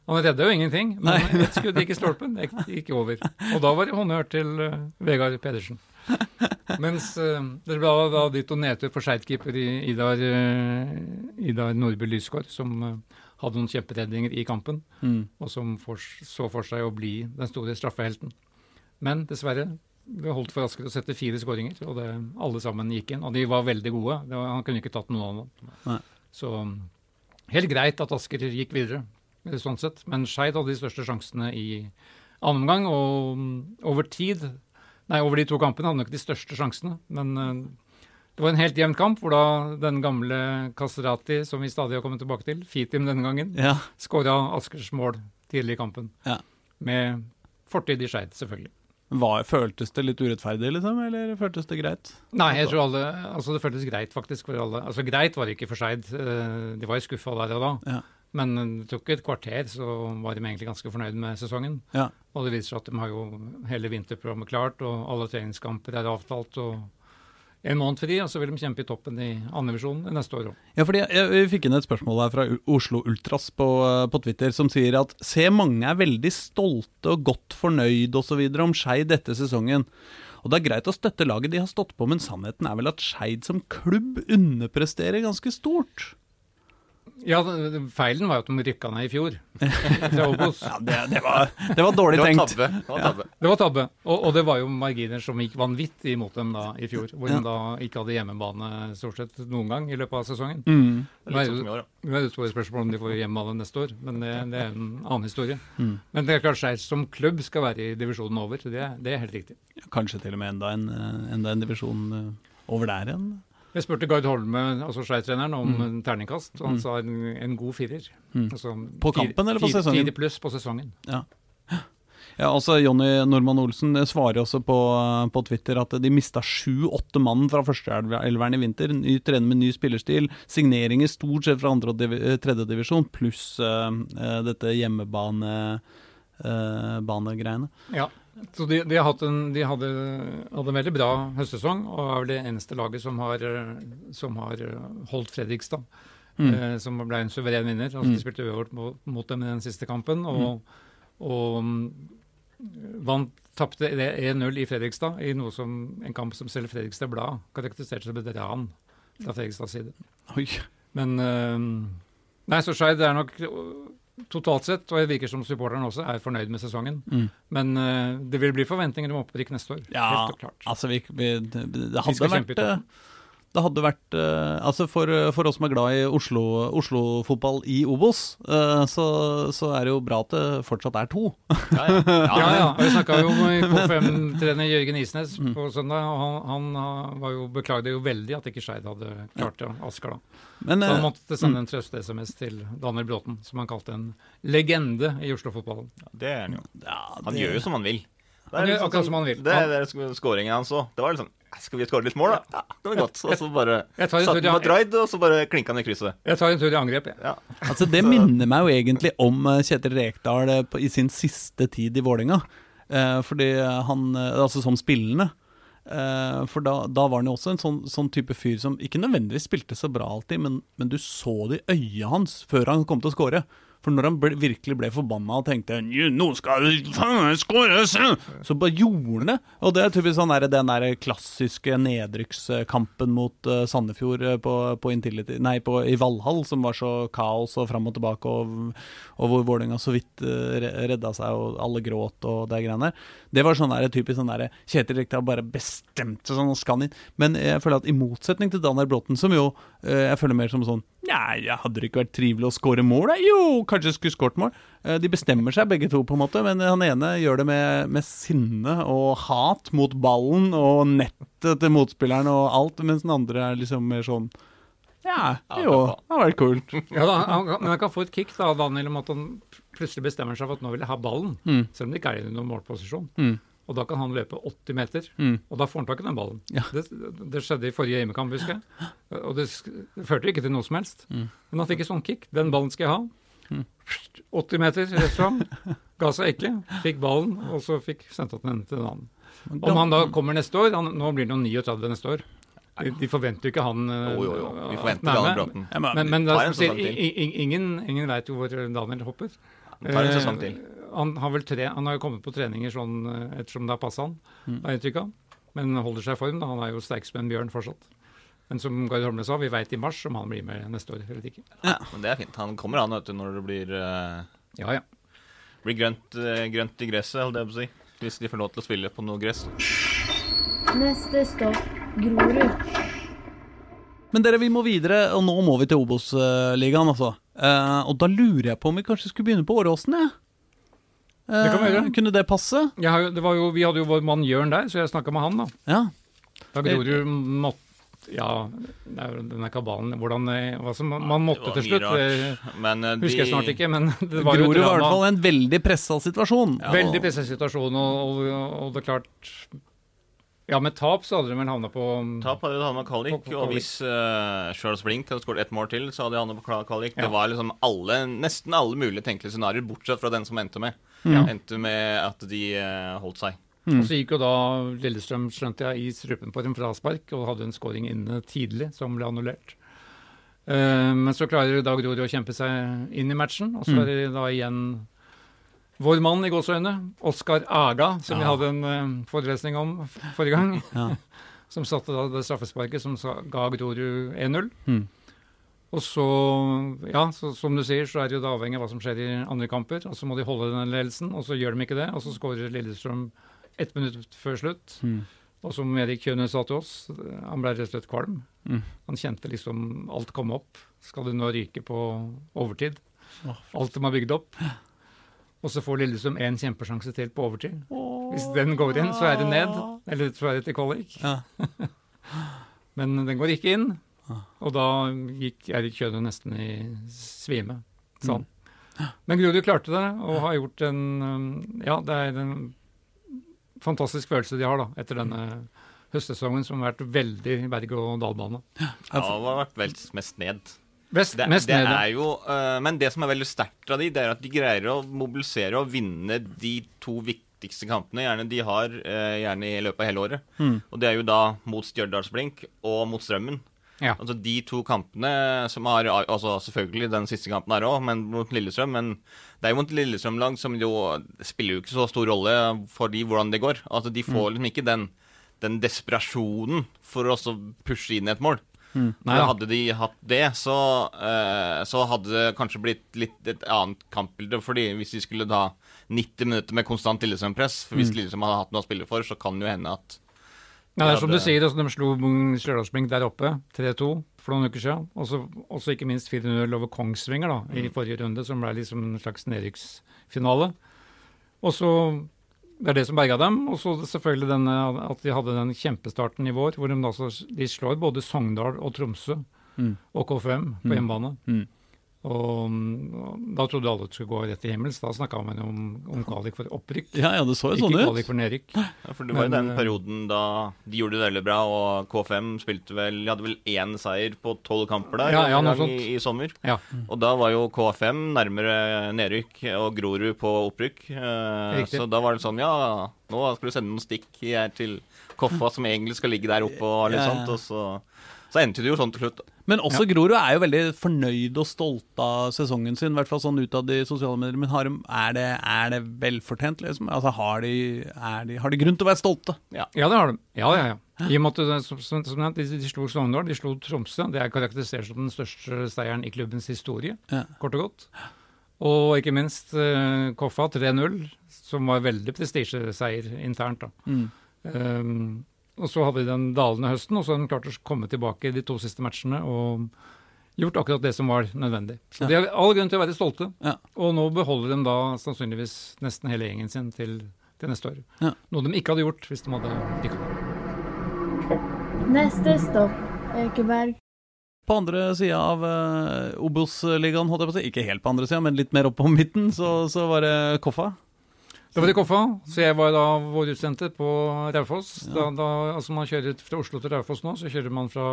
S2: Han redda jo ingenting, men ett skudd gikk i stolpen, det gikk- over. Og da var det honnør til uh, Vegard Pedersen. Mens uh, det ble da, ditt og nedtur for Skeid-keeper i- Idar, uh, Idar Nordby Lysgård, som uh, hadde noen kjemperedninger i kampen,
S1: Mm.
S2: og som for, så for seg å bli den store straffehelten. Men dessverre, det holdt for Asker å sette fire skåringer, og det, alle sammen gikk inn. Og de var veldig gode. Det var, han kunne ikke tatt noen av dem. Så helt greit at Asker gikk videre, sånn sett. Men Skeid hadde de største sjansene i annen omgang, og mm, over tid Nei, over de to kampene hadde nok de største sjansene, men eh, det var en helt jevn kamp, hvor da den gamle Kastrati, som vi stadig har kommet tilbake til, Fitim denne gangen,
S1: ja.
S2: skåra Askers mål tidlig i kampen.
S1: Ja.
S2: Med fortid i Skeid, selvfølgelig.
S1: Var, føltes det litt urettferdig, liksom? Eller føltes det greit?
S2: Nei, jeg tror alle, altså det føltes greit faktisk for alle. Altså Greit var det ikke for Skeid, eh, de var jo skuffa der og da.
S1: Ja.
S2: Men det tok et kvarter, så var de egentlig ganske fornøyd med sesongen.
S1: Ja.
S2: Og det viser seg at de har jo hele vinterprogrammet klart, og alle treningskamper er avtalt. og en måned fri, og så vil de kjempe i toppen i andredivisjon neste år òg.
S1: Ja, fordi jeg, jeg fikk inn et spørsmål her fra Oslo Ultras på, eh, på Twitter, som sier at se, mange er veldig stolte og godt fornøyd osv. om Skeid dette sesongen. Og det er greit å støtte laget de har stått på, men sannheten er vel at Skeid som klubb underpresterer ganske stort.
S2: Ja, feilen var jo at de rykka ned i fjor, fra Obos.
S1: Ja, det, det, var, det var dårlig
S3: Det var
S1: tenkt.
S3: tabbe. Det var tabbe.
S2: Det var tabbe. Og, og det var jo marginer som gikk vanvittig imot dem da i fjor. Hvor
S1: Ja.
S2: de da ikke hadde hjemmebane stort sett noen gang i løpet av sesongen.
S1: Mm.
S3: Det er
S2: Nå er jo- det et stort spørsmål om de får hjemmebane neste år, men det, det er en annen historie.
S1: Mm.
S2: Men det er klart Skeid som klubb skal være i divisjonen over. Det, er- det er helt riktig.
S1: Kanskje til og med enda en, eh, enda en divisjon eh, over der igjen.
S2: Jeg spurte Gard Holme, altså Skeid-treneren, om
S1: Mm.
S2: en terningkast, og han
S1: Mm.
S2: sa en, en god firer.
S1: Mm.
S2: Altså,
S1: På
S2: fire-
S1: kampen eller på sesongen?
S2: Fire pluss på sesongen.
S1: Ja, altså Jonny Normann Olsen eh, svarer også på, eh, på Twitter at de mista sju-åtte mann fra førsteelveren i vinter. Ny trener med ny spillerstil. Signeringer stort sett fra andre og eh, divisjon, pluss eh, dette hjemmebane banegreiene.
S2: Ja, så de, de, har hatt en, de hadde, hadde en veldig bra høstsesong, og er vel det eneste laget som har, eh, som har eh, holdt Fredrikstad.
S1: Mm.
S2: eh, som ble en suveren vinner. Altså,
S1: Mm.
S2: De spilte uavgjort mot, mot dem i den siste kampen, og, og mm, vant tapte 1-0 i Fredrikstad, i noe som, en kamp som selv Fredrikstad Blad karakteriserte som et ran fra Fredrikstads side.
S1: Oi.
S2: Men eh, Nei, så Skeid er nok totalt sett, og det virker som supporterne også, er fornøyd med sesongen.
S1: Mm.
S2: Men uh, det vil bli forventninger om opprykk neste år.
S1: Ja,
S2: Helt klart.
S1: altså vi, vi, det,
S2: Vi
S1: hadde
S2: skal kjempe i
S1: vært. Det hadde vært eh, Altså for, for oss som er glad i Oslo- Oslo-fotball i Obos, eh, så, så er det jo bra at det fortsatt er to.
S3: Ja, ja.
S2: Ja, ja. og Vi snakka jo med K5-trener Jørgen Isnes
S1: Mm.
S2: på søndag, og han, han var jo, beklagde jo veldig at ikke Skeid hadde klart det, Asker da.
S1: Men
S2: Så han
S1: eh,
S2: måtte sende en trøste-SMS til Daniel Bråten, som han kalte en legende i Oslo-fotballen.
S3: Det er han jo.
S1: ja,
S3: Han gjør jo som han vil. Det
S2: Han gjør
S3: sånn
S2: akkurat som han vil.
S3: Det er det skåringen hans òg. Det var sånn Skal vi skåre litt mål, da? Ja, det var godt. Og så bare
S2: Satt
S3: satte han på et og så bare klinka han i krysset.
S2: Jeg tar en tur i angrep, jeg.
S3: Ja.
S1: Altså Det minner meg jo egentlig om eh, Kjetil Rekdal eh, i sin siste tid i Vålerenga. Eh, fordi han, altså som spillende Eh, for da, da var han jo også en sånn, sånn type fyr som ikke nødvendigvis spilte så bra alltid, men, men du så det i øyet hans før han kom til å score. For når han ble, virkelig ble forbanna og tenkte 'Nå skal faen skåres', så bare gjorde han det. Og det er typisk sånn der, den der klassiske nedrykkskampen mot uh, Sandefjord eh, på, på, Intility, nei, på, i Valhall, som var så kaos og fram og tilbake, og, og hvor Vålerenga så vidt uh, redda seg, og alle gråt og det greiene. Det var sånn der, typisk sånn der Kjetil Rekdal bare bestemte sånn og skal inn. Men jeg føler at i motsetning til Daniel Bråten, som jo uh, jeg føler mer som sånn Nei, hadde det ikke vært trivelig å skåre mål? Da? Jo, kanskje skulle skåret mål. De bestemmer seg begge to, på en måte, men han ene gjør det med, med sinne og hat mot ballen og nettet til motspilleren og alt, mens den andre er liksom mer sånn Ja, jo, det har vært kult.
S2: Ja, da, han, men han kan få et kick, da, Daniel, om at han plutselig bestemmer seg for at nå vil jeg ha ballen,
S1: Mm.
S2: selv om det ikke er i noen målposisjon.
S1: Mm.
S2: Og da kan han løpe 80 meter,
S1: Mm.
S2: og da får han tak i den ballen.
S1: Ja.
S2: Det, det skjedde i forrige hjemmekamp, husker jeg. Og det, sk- det førte ikke til noe som helst.
S1: Mm.
S2: Men han fikk et sånt kick. Den ballen skal jeg ha. 80 meter rett fram. Ga seg ikke. Fikk ballen, og så fikk sendt den til en annen. Om han da kommer neste år han, Nå blir han jo 39 neste år. De, de forventer jo ikke han eh,
S3: Jo, jo, jo. Vi
S2: at
S3: forventer
S2: han er
S3: Daniel
S2: med.
S3: Bråten.
S1: Men,
S2: Men, men som sier, ingen, ingen vet jo hvor Daniel hopper.
S3: Han tar en
S2: Eh,
S3: sesong til.
S2: Han har vel tre, han har jo kommet på treninger sånn eh, ettersom det har passa han,
S3: Mm.
S2: har jeg inntrykk av. Men holder seg i form. da, Han er jo sterk som en bjørn fortsatt. Men som Gard Holmle sa, vi veit i mars om han blir med neste år eller ikke.
S3: Men det er fint. Han kommer an vet du, når det blir, uh,
S2: Ja, ja.
S3: blir grønt, uh, grønt i gresset, holdt jeg på å si. Hvis de får lov til å spille på noe gress.
S4: Neste stopp Grorud.
S1: Men dere, vi må videre, og nå må vi til Obos-ligaen, altså. Uh, og da lurer jeg på om vi kanskje skulle begynne på Åråsen, jeg. Eh,
S2: Det kan vi gjøre.
S1: Kunne det passe?
S2: Jeg har jo, det var jo, vi hadde jo vår mann Jørn der, så jeg snakka med han, da.
S1: Ja.
S2: Da
S1: gror
S2: Grorud måtte Ja, er jo denne kabalen Hvordan eh, hva som man måtte til slutt, det
S3: Men eh,
S2: husker jeg snart ikke, men det var jo
S1: Grorud var i hvert fall en veldig pressa situasjon.
S3: Ja.
S2: Veldig presset situasjon, og, og, og det er klart Ja, med tap så hadde de vel havna på
S3: Tap hadde de havna på kvalik,
S2: På- på
S3: og hvis uh, Charles Blink hadde skåret ett mål til, så hadde de havna på Kallik.
S2: Ja.
S3: Det var liksom alle, nesten alle mulige tenkelige scenarioer, bortsett fra den som endte med.
S2: Ja.
S3: Endte med at de uh, holdt seg.
S2: Og så gikk jo da Lillestrøm, skjønte jeg, i strupen på en fraspark og hadde en scoring inne tidlig som ble annullert. Uh, men så klarer Dag Rorud å kjempe seg inn i matchen, og så
S1: Mm.
S2: er det da igjen vår mann i gåseøyne, Oskar Aga, som vi
S1: Ja.
S2: hadde en eh, forelesning om forrige gang,
S1: Ja.
S2: som satte da det straffesparket som sa, ga Grorud 1-0.
S1: Mm.
S2: Og så, ja, så, som du sier, så er det jo da avhengig av hva som skjer i andre kamper. Og så må de holde den ledelsen, og så gjør de ikke det. Og så skårer Lillestrøm ett minutt før slutt.
S1: Mm.
S2: Og som Erik Kjønø sa til oss, han ble rett og slett kvalm.
S1: Mm.
S2: Han kjente liksom alt komme opp. Skal det nå ryke på overtid? Alt de har bygd opp. Og så får Lillestrøm én kjempesjanse til på overtid. Hvis den går inn, så er det ned. Eller så er det til kvalik.
S1: Ja.
S2: Men den går ikke inn. Og da gikk Erik Kjøde nesten i svime, Sånn.
S1: Mm.
S2: Men Grorud klarte det, og har gjort en um, Ja, det er en fantastisk følelse de har da, etter denne høstsesongen som har vært veldig berg-og-dal-bane.
S3: Ja, det har vært vel mest ned.
S2: Best,
S3: Det,
S2: mest
S3: det
S2: nede.
S3: er jo, uh, men det som er veldig sterkt av de, det er at de greier å mobilisere og vinne de to viktigste kampene gjerne de har uh, gjerne i løpet av hele året.
S1: Mm.
S3: Og det er jo da mot Stjørdalsblink og mot Strømmen.
S2: Ja.
S3: Altså De to kampene som har altså Selvfølgelig den siste kampen her òg, men mot Lillestrøm. Men det er jo mot Lillestrøm-lag som jo spiller jo ikke så stor rolle for de hvordan det går. Altså De får liksom ikke den, den desperasjonen for å pushe inn et mål.
S1: Mm.
S2: Nei
S3: hadde de hatt det, så, uh, så hadde det kanskje blitt litt et annet kampbilde. Fordi hvis de skulle da 90 minutter med konstant Lillesand-press For hvis Lillestrøm hadde hatt noe å spille for, så kan det jo hende at
S2: Ja, det er som du sier, altså, de slo Stjørdalsblink der oppe, 3-2 for noen uker siden. Og så også ikke minst 4-0 over Kongsvinger da, i forrige runde, som ble liksom en slags nedrykksfinale. Og så Det er det som berga dem. Og så selvfølgelig denne, at de hadde den kjempestarten i vår, hvor de, da de slår både Sogndal og Tromsø
S1: Mm.
S2: og KFM på
S1: Mm.
S2: hjemmebane.
S1: Mm.
S2: Og da trodde alle at det skulle gå rett til himmels. Da snakka man om, om kvalik for opprykk.
S1: Ja, ja, det så jo
S2: Ikke
S1: sånn ut.
S2: kvalik for nedrykk.
S3: Ja, for det var jo den
S2: eh,
S3: perioden da de gjorde det veldig bra, og K5 spilte vel De hadde vel én seier på tolv kamper der
S2: Ja, ja, noe
S3: gang
S2: sånt.
S3: i, i sommer.
S2: Ja.
S3: Og da var jo K5 nærmere nedrykk og Grorud på opprykk. Eh, så da var det sånn Ja, nå skal du sende noen stikk her til Koffa, som egentlig skal ligge der oppe, og litt
S1: Ja, ja.
S3: sånt. Og så, så endte det jo sånn til slutt.
S1: Men også Grorud er jo veldig fornøyd og stolt av sesongen sin, i hvert fall sånn utad i sosiale medier. Men har de, er, det, er det velfortjent, liksom? Altså, har de, de, har de grunn til å være stolte?
S2: Ja, det har de. Ja, ja, ja. I og med at som, som, som nevnt, de, de slo Sogndal, de slo Tromsø. Det er karakterisert som den største seieren i klubbens historie,
S1: Ja.
S2: kort og godt. Og ikke minst uh, Koffa 3-0, som var veldig prestisjeseier internt. da.
S1: Mm.
S2: Um, og så hadde de den dalende høsten, og så har de klart å komme tilbake i de to siste matchene og gjort akkurat det som var nødvendig. Så
S1: Ja.
S2: de har all grunn til å være stolte.
S1: Ja.
S2: Og nå beholder de da sannsynligvis nesten hele gjengen sin til, til neste år.
S1: Ja.
S2: Noe de ikke hadde gjort hvis de hadde rykka.
S4: Neste stopp Ekeberg.
S1: På andre sida av uh, Obos-ligaen, holdt jeg på å si. Ikke helt på andre sida, men litt mer opp på midten, så, så var det Koffa.
S2: Det var i Koffa, så jeg var da vår utsendte på Raufoss. Da, da, altså man kjører fra Oslo til Raufoss nå, så kjører man fra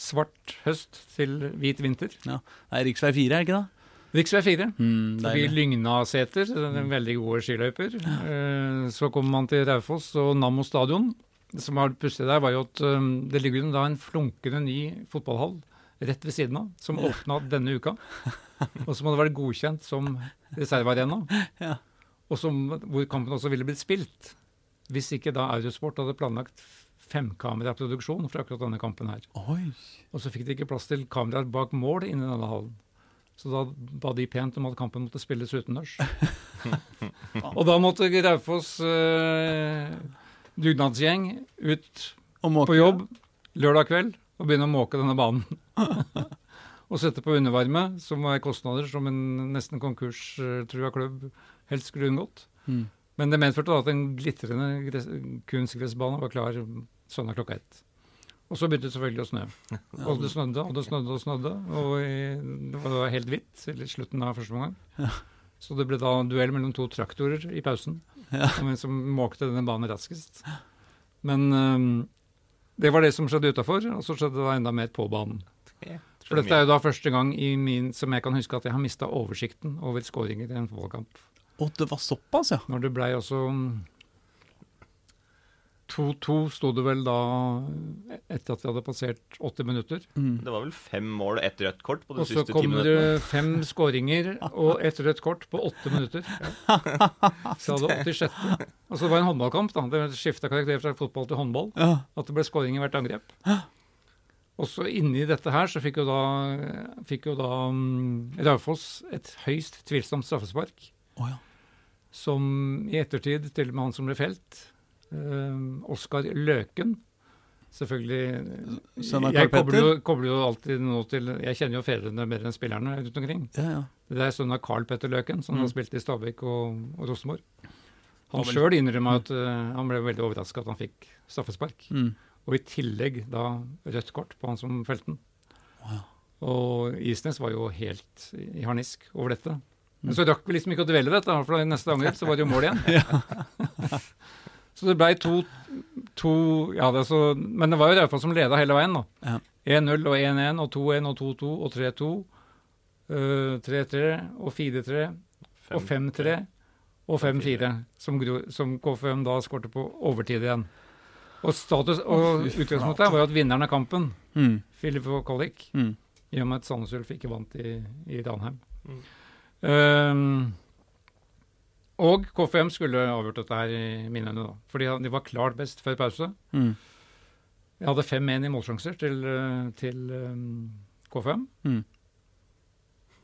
S2: svart høst til hvit vinter.
S1: Ja. Det er rv. 4, er ikke det?
S2: Riksvei 4.
S1: Mm,
S2: Forbi. Lygnaseter, er veldig gode skiløyper. Ja. Så kommer man til Raufoss og Nammo stadion. Det som var pussig der, var jo at eh, det ligger da en flunkende ny fotballhall rett ved siden av, som åpna denne uka. Og som hadde vært godkjent som reservearena.
S1: Ja.
S2: Og som, hvor kampen også ville blitt spilt. Hvis ikke da Eurosport hadde planlagt femkameraproduksjon for akkurat denne kampen her.
S1: Oi.
S2: Og så fikk de ikke plass til kameraer bak mål inni denne hallen. Så da ba de pent om at kampen måtte spilles utendørs. og da måtte Raufoss eh, dugnadsgjeng ut på jobb lørdag kveld og begynne å måke denne banen. og sette på undervarme, som var kostnader som en nesten konkurstrua klubb helst skulle unngått.
S1: Mm.
S2: Men det medførte da at en glitrende gress- kunstgressbane var klar søndag klokka ett. Og så begynte det selvfølgelig å snø. Og det snødde og det snødde og snødde. Og det var helt hvitt i slutten av første omgang. Så det ble da en duell mellom to traktorer i pausen.
S1: Ja.
S2: om hvem som måkte denne banen raskest. Men um, det var det som skjedde utafor, og så skjedde det da enda mer på banen. For dette er jo da første gang i min, som jeg kan huske at jeg har mista oversikten over skåringer i en fotballkamp.
S1: Å, det var såpass, ja.
S2: Når det blei også 2-2 sto det vel da etter at vi hadde passert 80 minutter.
S1: Mm.
S3: Det var vel fem mål og ett rødt kort på de
S2: siste ti
S3: siste Og
S2: så
S3: kom
S2: det fem skåringer og ett rødt kort på åtte minutter. Så det 86. Altså det var en håndballkamp. da. Det skifta karakter fra fotball til håndball.
S1: ja.
S2: At det ble skåring i hvert angrep. Og så inni dette her så fikk jo da, fikk jo da um, Raufoss et høyst tvilsomt straffespark.
S1: Å, ja.
S2: Som i ettertid, til og med han som ble felt, eh, Oskar Løken Selvfølgelig Jeg kobler jo, kobler jo alltid nå til Jeg kjenner jo fedrene mer enn spillerne rundt omkring.
S1: Ja, ja.
S2: Det er sønnen av Carl Petter Løken, som
S1: Mm.
S2: har spilt i Stabæk og, og Rosenborg. Han sjøl innrømma at uh, han ble veldig overraska at han fikk straffespark.
S1: Mm.
S2: Og i tillegg da rødt kort på han som felte den.
S1: Wow.
S2: Og Isnes var jo helt i harnisk over dette. Men så rakk vi liksom ikke å dvele ved dette, for i neste angrep så var det jo mål igjen. så det blei to, to ja, det er så, Men det var jo Raufoss som leda hele veien, da.
S1: Ja.
S2: 1-0 og 1-1 og 2-1 og 2-2 og 3-2. øh, 3-3 og 4-3 og 5-3 og 5-4, som, som KFM da skårte på overtid igjen. Og, status, og utgangspunktet var jo at vinneren av kampen,
S1: Mm.
S2: Filip Kolik,
S1: Mm.
S2: i og med at Sandnes Ulf ikke vant i, i Ranheim.
S3: Mm.
S2: Ehm, og KFM skulle avgjort dette her i mine øyne, da. For de, var klart best før pause.
S1: Mm.
S2: Jeg hadde 5-1 i målsjanser til, eh, til um, KFM.
S1: Mm.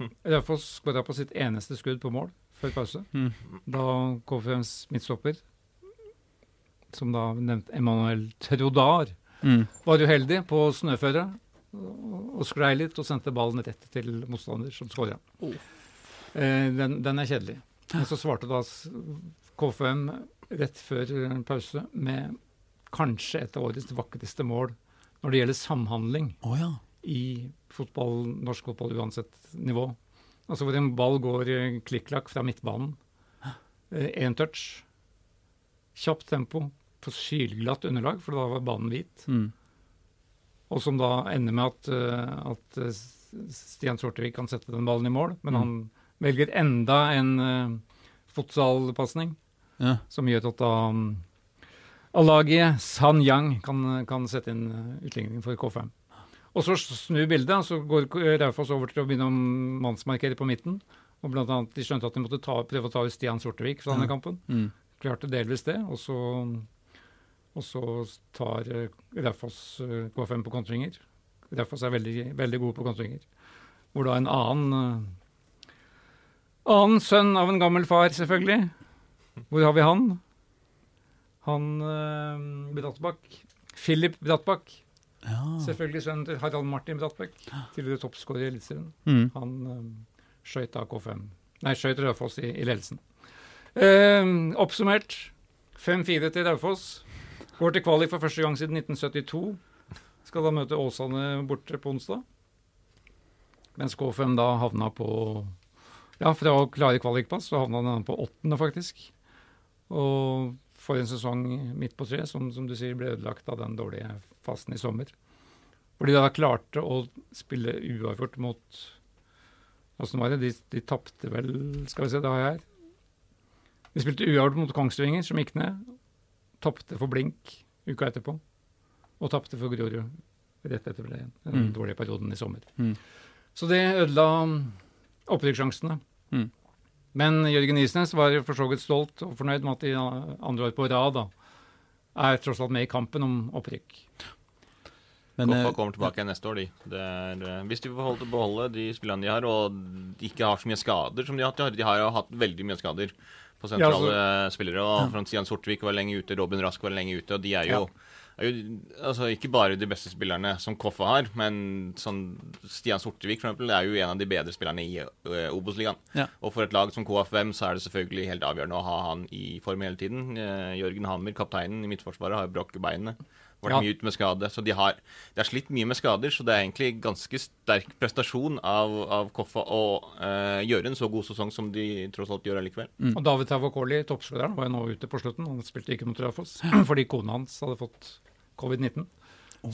S2: Raufoss skåra på sitt eneste skudd på mål før pause.
S1: Mm.
S2: Da KFMs midtstopper, som da nevnt Emanuel Trodar,
S1: Mm.
S2: var uheldig på snøføre og og sklei litt og sendte ballen rett til motstander, som skåra.
S1: Oh.
S2: Eh, den, den er kjedelig. Men så svarte da KFM rett før eh, pause med kanskje et av årets vakreste mål når det gjelder samhandling
S1: oh, ja.
S2: i fotball, norsk fotball uansett nivå. Altså hvor en ball går eh, klikk-klakk fra midtbanen. Én touch. Kjapt tempo på sylglatt underlag, for da var banen hvit.
S1: Mm.
S2: Og som da ender med at, eh, at eh, Stian Sortevik kan sette den ballen i mål, men
S1: Mm.
S2: han velger enda en uh, futsalpasning
S1: Ja.
S2: som gjør at da um, A-laget San Yang kan, kan sette inn uh, utligning for K5. Og så snur bildet, så går Raufoss over til å begynne å mannsmarkere på midten. Og blant annet, De skjønte at de måtte ta, prøve å ta ut Stian Sortevik fra denne
S1: Ja.
S2: kampen.
S1: Mm.
S2: Klarte delvis det. Og så, og så tar Raufoss uh, K5 på kontringer. Raufoss er veldig, veldig gode på kontringer. Hvor da en annen annen sønn av en gammel far, selvfølgelig. Hvor har vi han? Han uh, Brattbakk. Philip Brattbakk.
S1: Ja.
S2: Selvfølgelig sønnen til Harald Martin Brattbakk. Tidligere toppskårer i Eliteserien.
S1: Mm.
S2: Han uh, skøyt av K5. Nei, skøyt Raufoss i, i ledelsen. Eh, oppsummert 5-4 til Raufoss. Går til kvalik for første gang siden 1972. Skal da møte Åsane borte på onsdag. Mens K5 da havna på Ja, fra å klare kvalikpass, så havna han på åttende, faktisk. Og for en sesong midt på treet, som, som du sier, ble ødelagt av den dårlige fasen i sommer. Hvor de da klarte å spille uavgjort mot Åssen var det? De, de tapte vel Skal vi se, det har jeg her. De spilte uavgjort mot Kongsvinger, som gikk ned. Tapte for Blink uka etterpå. Og tapte for Grorud rett etter det. Den
S1: Mm.
S2: dårlige perioden i sommer.
S1: Mm.
S2: Så det ødela opprykkssjansene.
S1: Mm.
S2: Men Jørgen Isnes var for så vidt stolt og fornøyd med at de andre år på rad da, er tross alt med i kampen om opprykk.
S1: Men
S3: Koffa
S1: eh,
S3: kommer tilbake neste år, de. Det er, eh, hvis de får beholde de spillerne de har, og de ikke har så mye skader som de har hatt. De har- jo hatt veldig mye skader på sentrale
S2: Ja,
S3: spillere. og ja. Stian Sortvik var lenge ute, Robin Rask var lenge ute. og De er jo, er jo altså, ikke bare de beste spillerne som Koffa har, men sånn Stian Sortevik for eksempel, er jo en av de bedre spillerne i uh, Obos-ligaen.
S1: Ja.
S3: Og for et lag som KFM så er det selvfølgelig helt avgjørende å ha han i form hele tiden. Uh, Jørgen Hammer, kapteinen i Midtforsvaret, har jo brukket beinet. Vært
S2: Ja.
S3: mye ute med skade. Så de har, de har slitt mye med skader, så det er egentlig ganske sterk prestasjon av, av Koffa å uh, gjøre en så god sesong som de tross alt gjør allikevel.
S1: Mm.
S2: Og David Tavakoli, toppskåreren, var jo nå ute på slutten. Han spilte ikke mot Raufoss fordi kona hans hadde fått covid-19.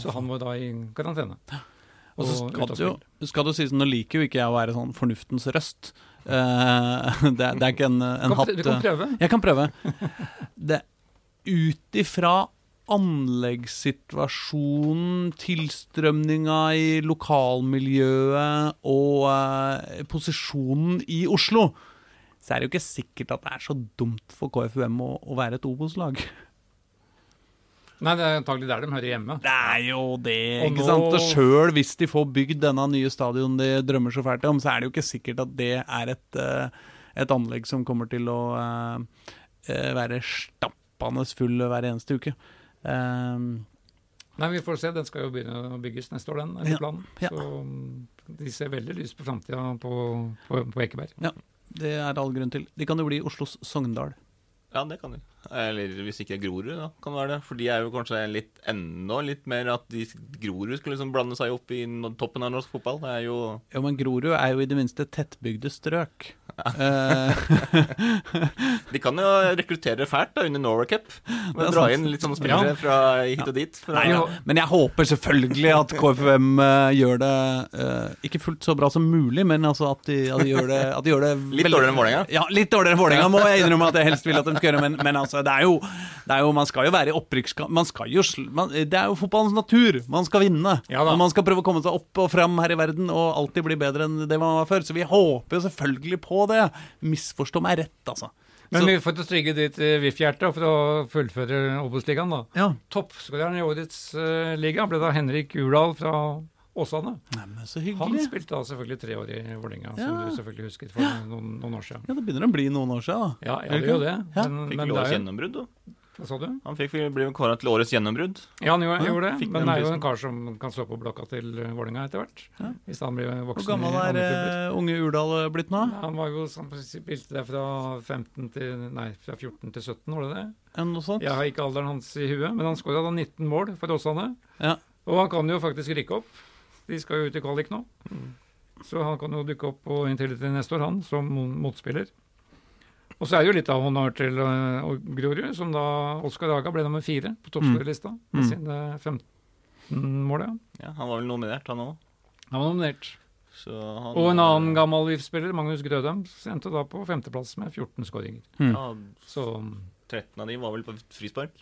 S2: Så han var da i karantene.
S1: Og så skal det jo skal det sies, Nå liker jo ikke jeg å være sånn fornuftens røst. Uh, det, det er ikke en, en hatt
S2: du kan
S1: eh,
S2: prøve.
S1: Jeg kan prøve. Det Ut ifra anleggssituasjonen, tilstrømninga i lokalmiljøet og uh, posisjonen i Oslo, så er det jo ikke sikkert at det er så dumt for KFUM å, å være et Obos-lag.
S2: Nei, det er antagelig der de hører hjemme.
S1: Det er jo det,
S2: Og
S1: ikke
S2: nå-
S1: sant? Og sjøl hvis de får bygd denne nye stadion de drømmer så fælt om, så er det jo ikke sikkert at det er et, eh, et anlegg som kommer til å eh, eh, være stappende full hver eneste uke. Um,
S2: Nei, vi får se. Den skal jo begynne å bygges neste år, den.
S1: Ja,
S2: planen.
S1: ja.
S2: Så mm, de ser veldig lyst på framtida på, på, på Ekeberg.
S1: det er all grunn til. De kan jo bli Oslos Sogndal.
S3: Ja, det kan de. Eller hvis ikke Grorud, da kan det være det. For de er jo kanskje litt enda litt mer at de Grorud skulle liksom blande seg opp i toppen av norsk fotball. Det er jo
S1: Jo, men Grorud er jo i det minste tettbygde strøk. Ja.
S3: De kan jo rekruttere fælt da under Norway Cup. Og
S1: er
S3: dra
S1: sant.
S3: inn litt sånne spillere
S2: Ja.
S3: fra hit og dit. Fra,
S1: Nei, men jeg håper selvfølgelig at KFUM uh, gjør det uh, ikke fullt så bra som mulig, men altså at de, at de gjør det, at de gjør det
S3: Litt dårligere enn Vålerenga?
S1: Ja, litt dårligere enn Vålerenga, må jeg innrømme at jeg helst vil at de skal gjøre. Men, men altså, det er, jo, det er jo Man skal jo være i opprykkskamp. Man skal jo man, Det er jo fotballens natur. Man skal vinne.
S2: Ja
S1: og man skal prøve å komme seg opp og fram her i verden og alltid bli bedre enn det man var før. Så vi håper jo selvfølgelig på det. Misforstå meg rett, altså.
S2: Men vi får trygge ditt eh, VIF-hjerte for å fullføre Obos-ligaen, da.
S1: Ja.
S2: Toppskåreren i årets uh, liga ble da Henrik Urdal fra Åsane.
S1: Nei, så hyggelig.
S2: Han spilte da selvfølgelig tre år i Vålerenga,
S1: Ja.
S2: som du selvfølgelig husker for noen, noen år siden.
S1: Ja, det begynner å bli noen år siden, da.
S2: Ja, ja
S1: det
S2: gjør det.
S1: Ja.
S2: Men,
S3: Fikk
S2: men
S3: årets
S2: jo
S3: gjennombrudd, da.
S2: Hva sa du?
S3: Han fikk ble kåra til årets gjennombrudd.
S2: Ja, han gjorde,
S1: Ja,
S2: gjorde det.
S3: fikk
S2: Men det er jo en kar som kan slå på blokka til eh, Vålerenga etter hvert.
S1: Ja.
S2: Hvis han blir
S1: Hvor gammel er eh, unge Urdal blitt nå?
S2: Ja, Han var jo som spilte der fra 15 til Nei, fra 14 til 17, var det det?
S1: Enn noe sånt?
S2: Jeg har ikke alderen hans i huet, men han skåra da 19 mål for Åsane.
S1: Ja.
S2: Og han kan jo faktisk rykke opp. De skal jo ut i kvalik nå. Så han kan jo dukke opp på Intility neste år, han, som motspiller. Og så er det jo litt av honnør til uh, Grorud, som da Oskar Haga ble nummer fire på toppskårerlista med
S1: Mm.
S2: sine 15 mål. Ja.
S3: Ja, han var vel nominert, han òg.
S2: Han var nominert.
S3: Så han
S2: Og en annen gammel VIF-spiller, Magnus Grødem, endte da på femteplass med 14 skåringer.
S3: Ja,
S2: Så
S3: 13 av de var vel på frispark.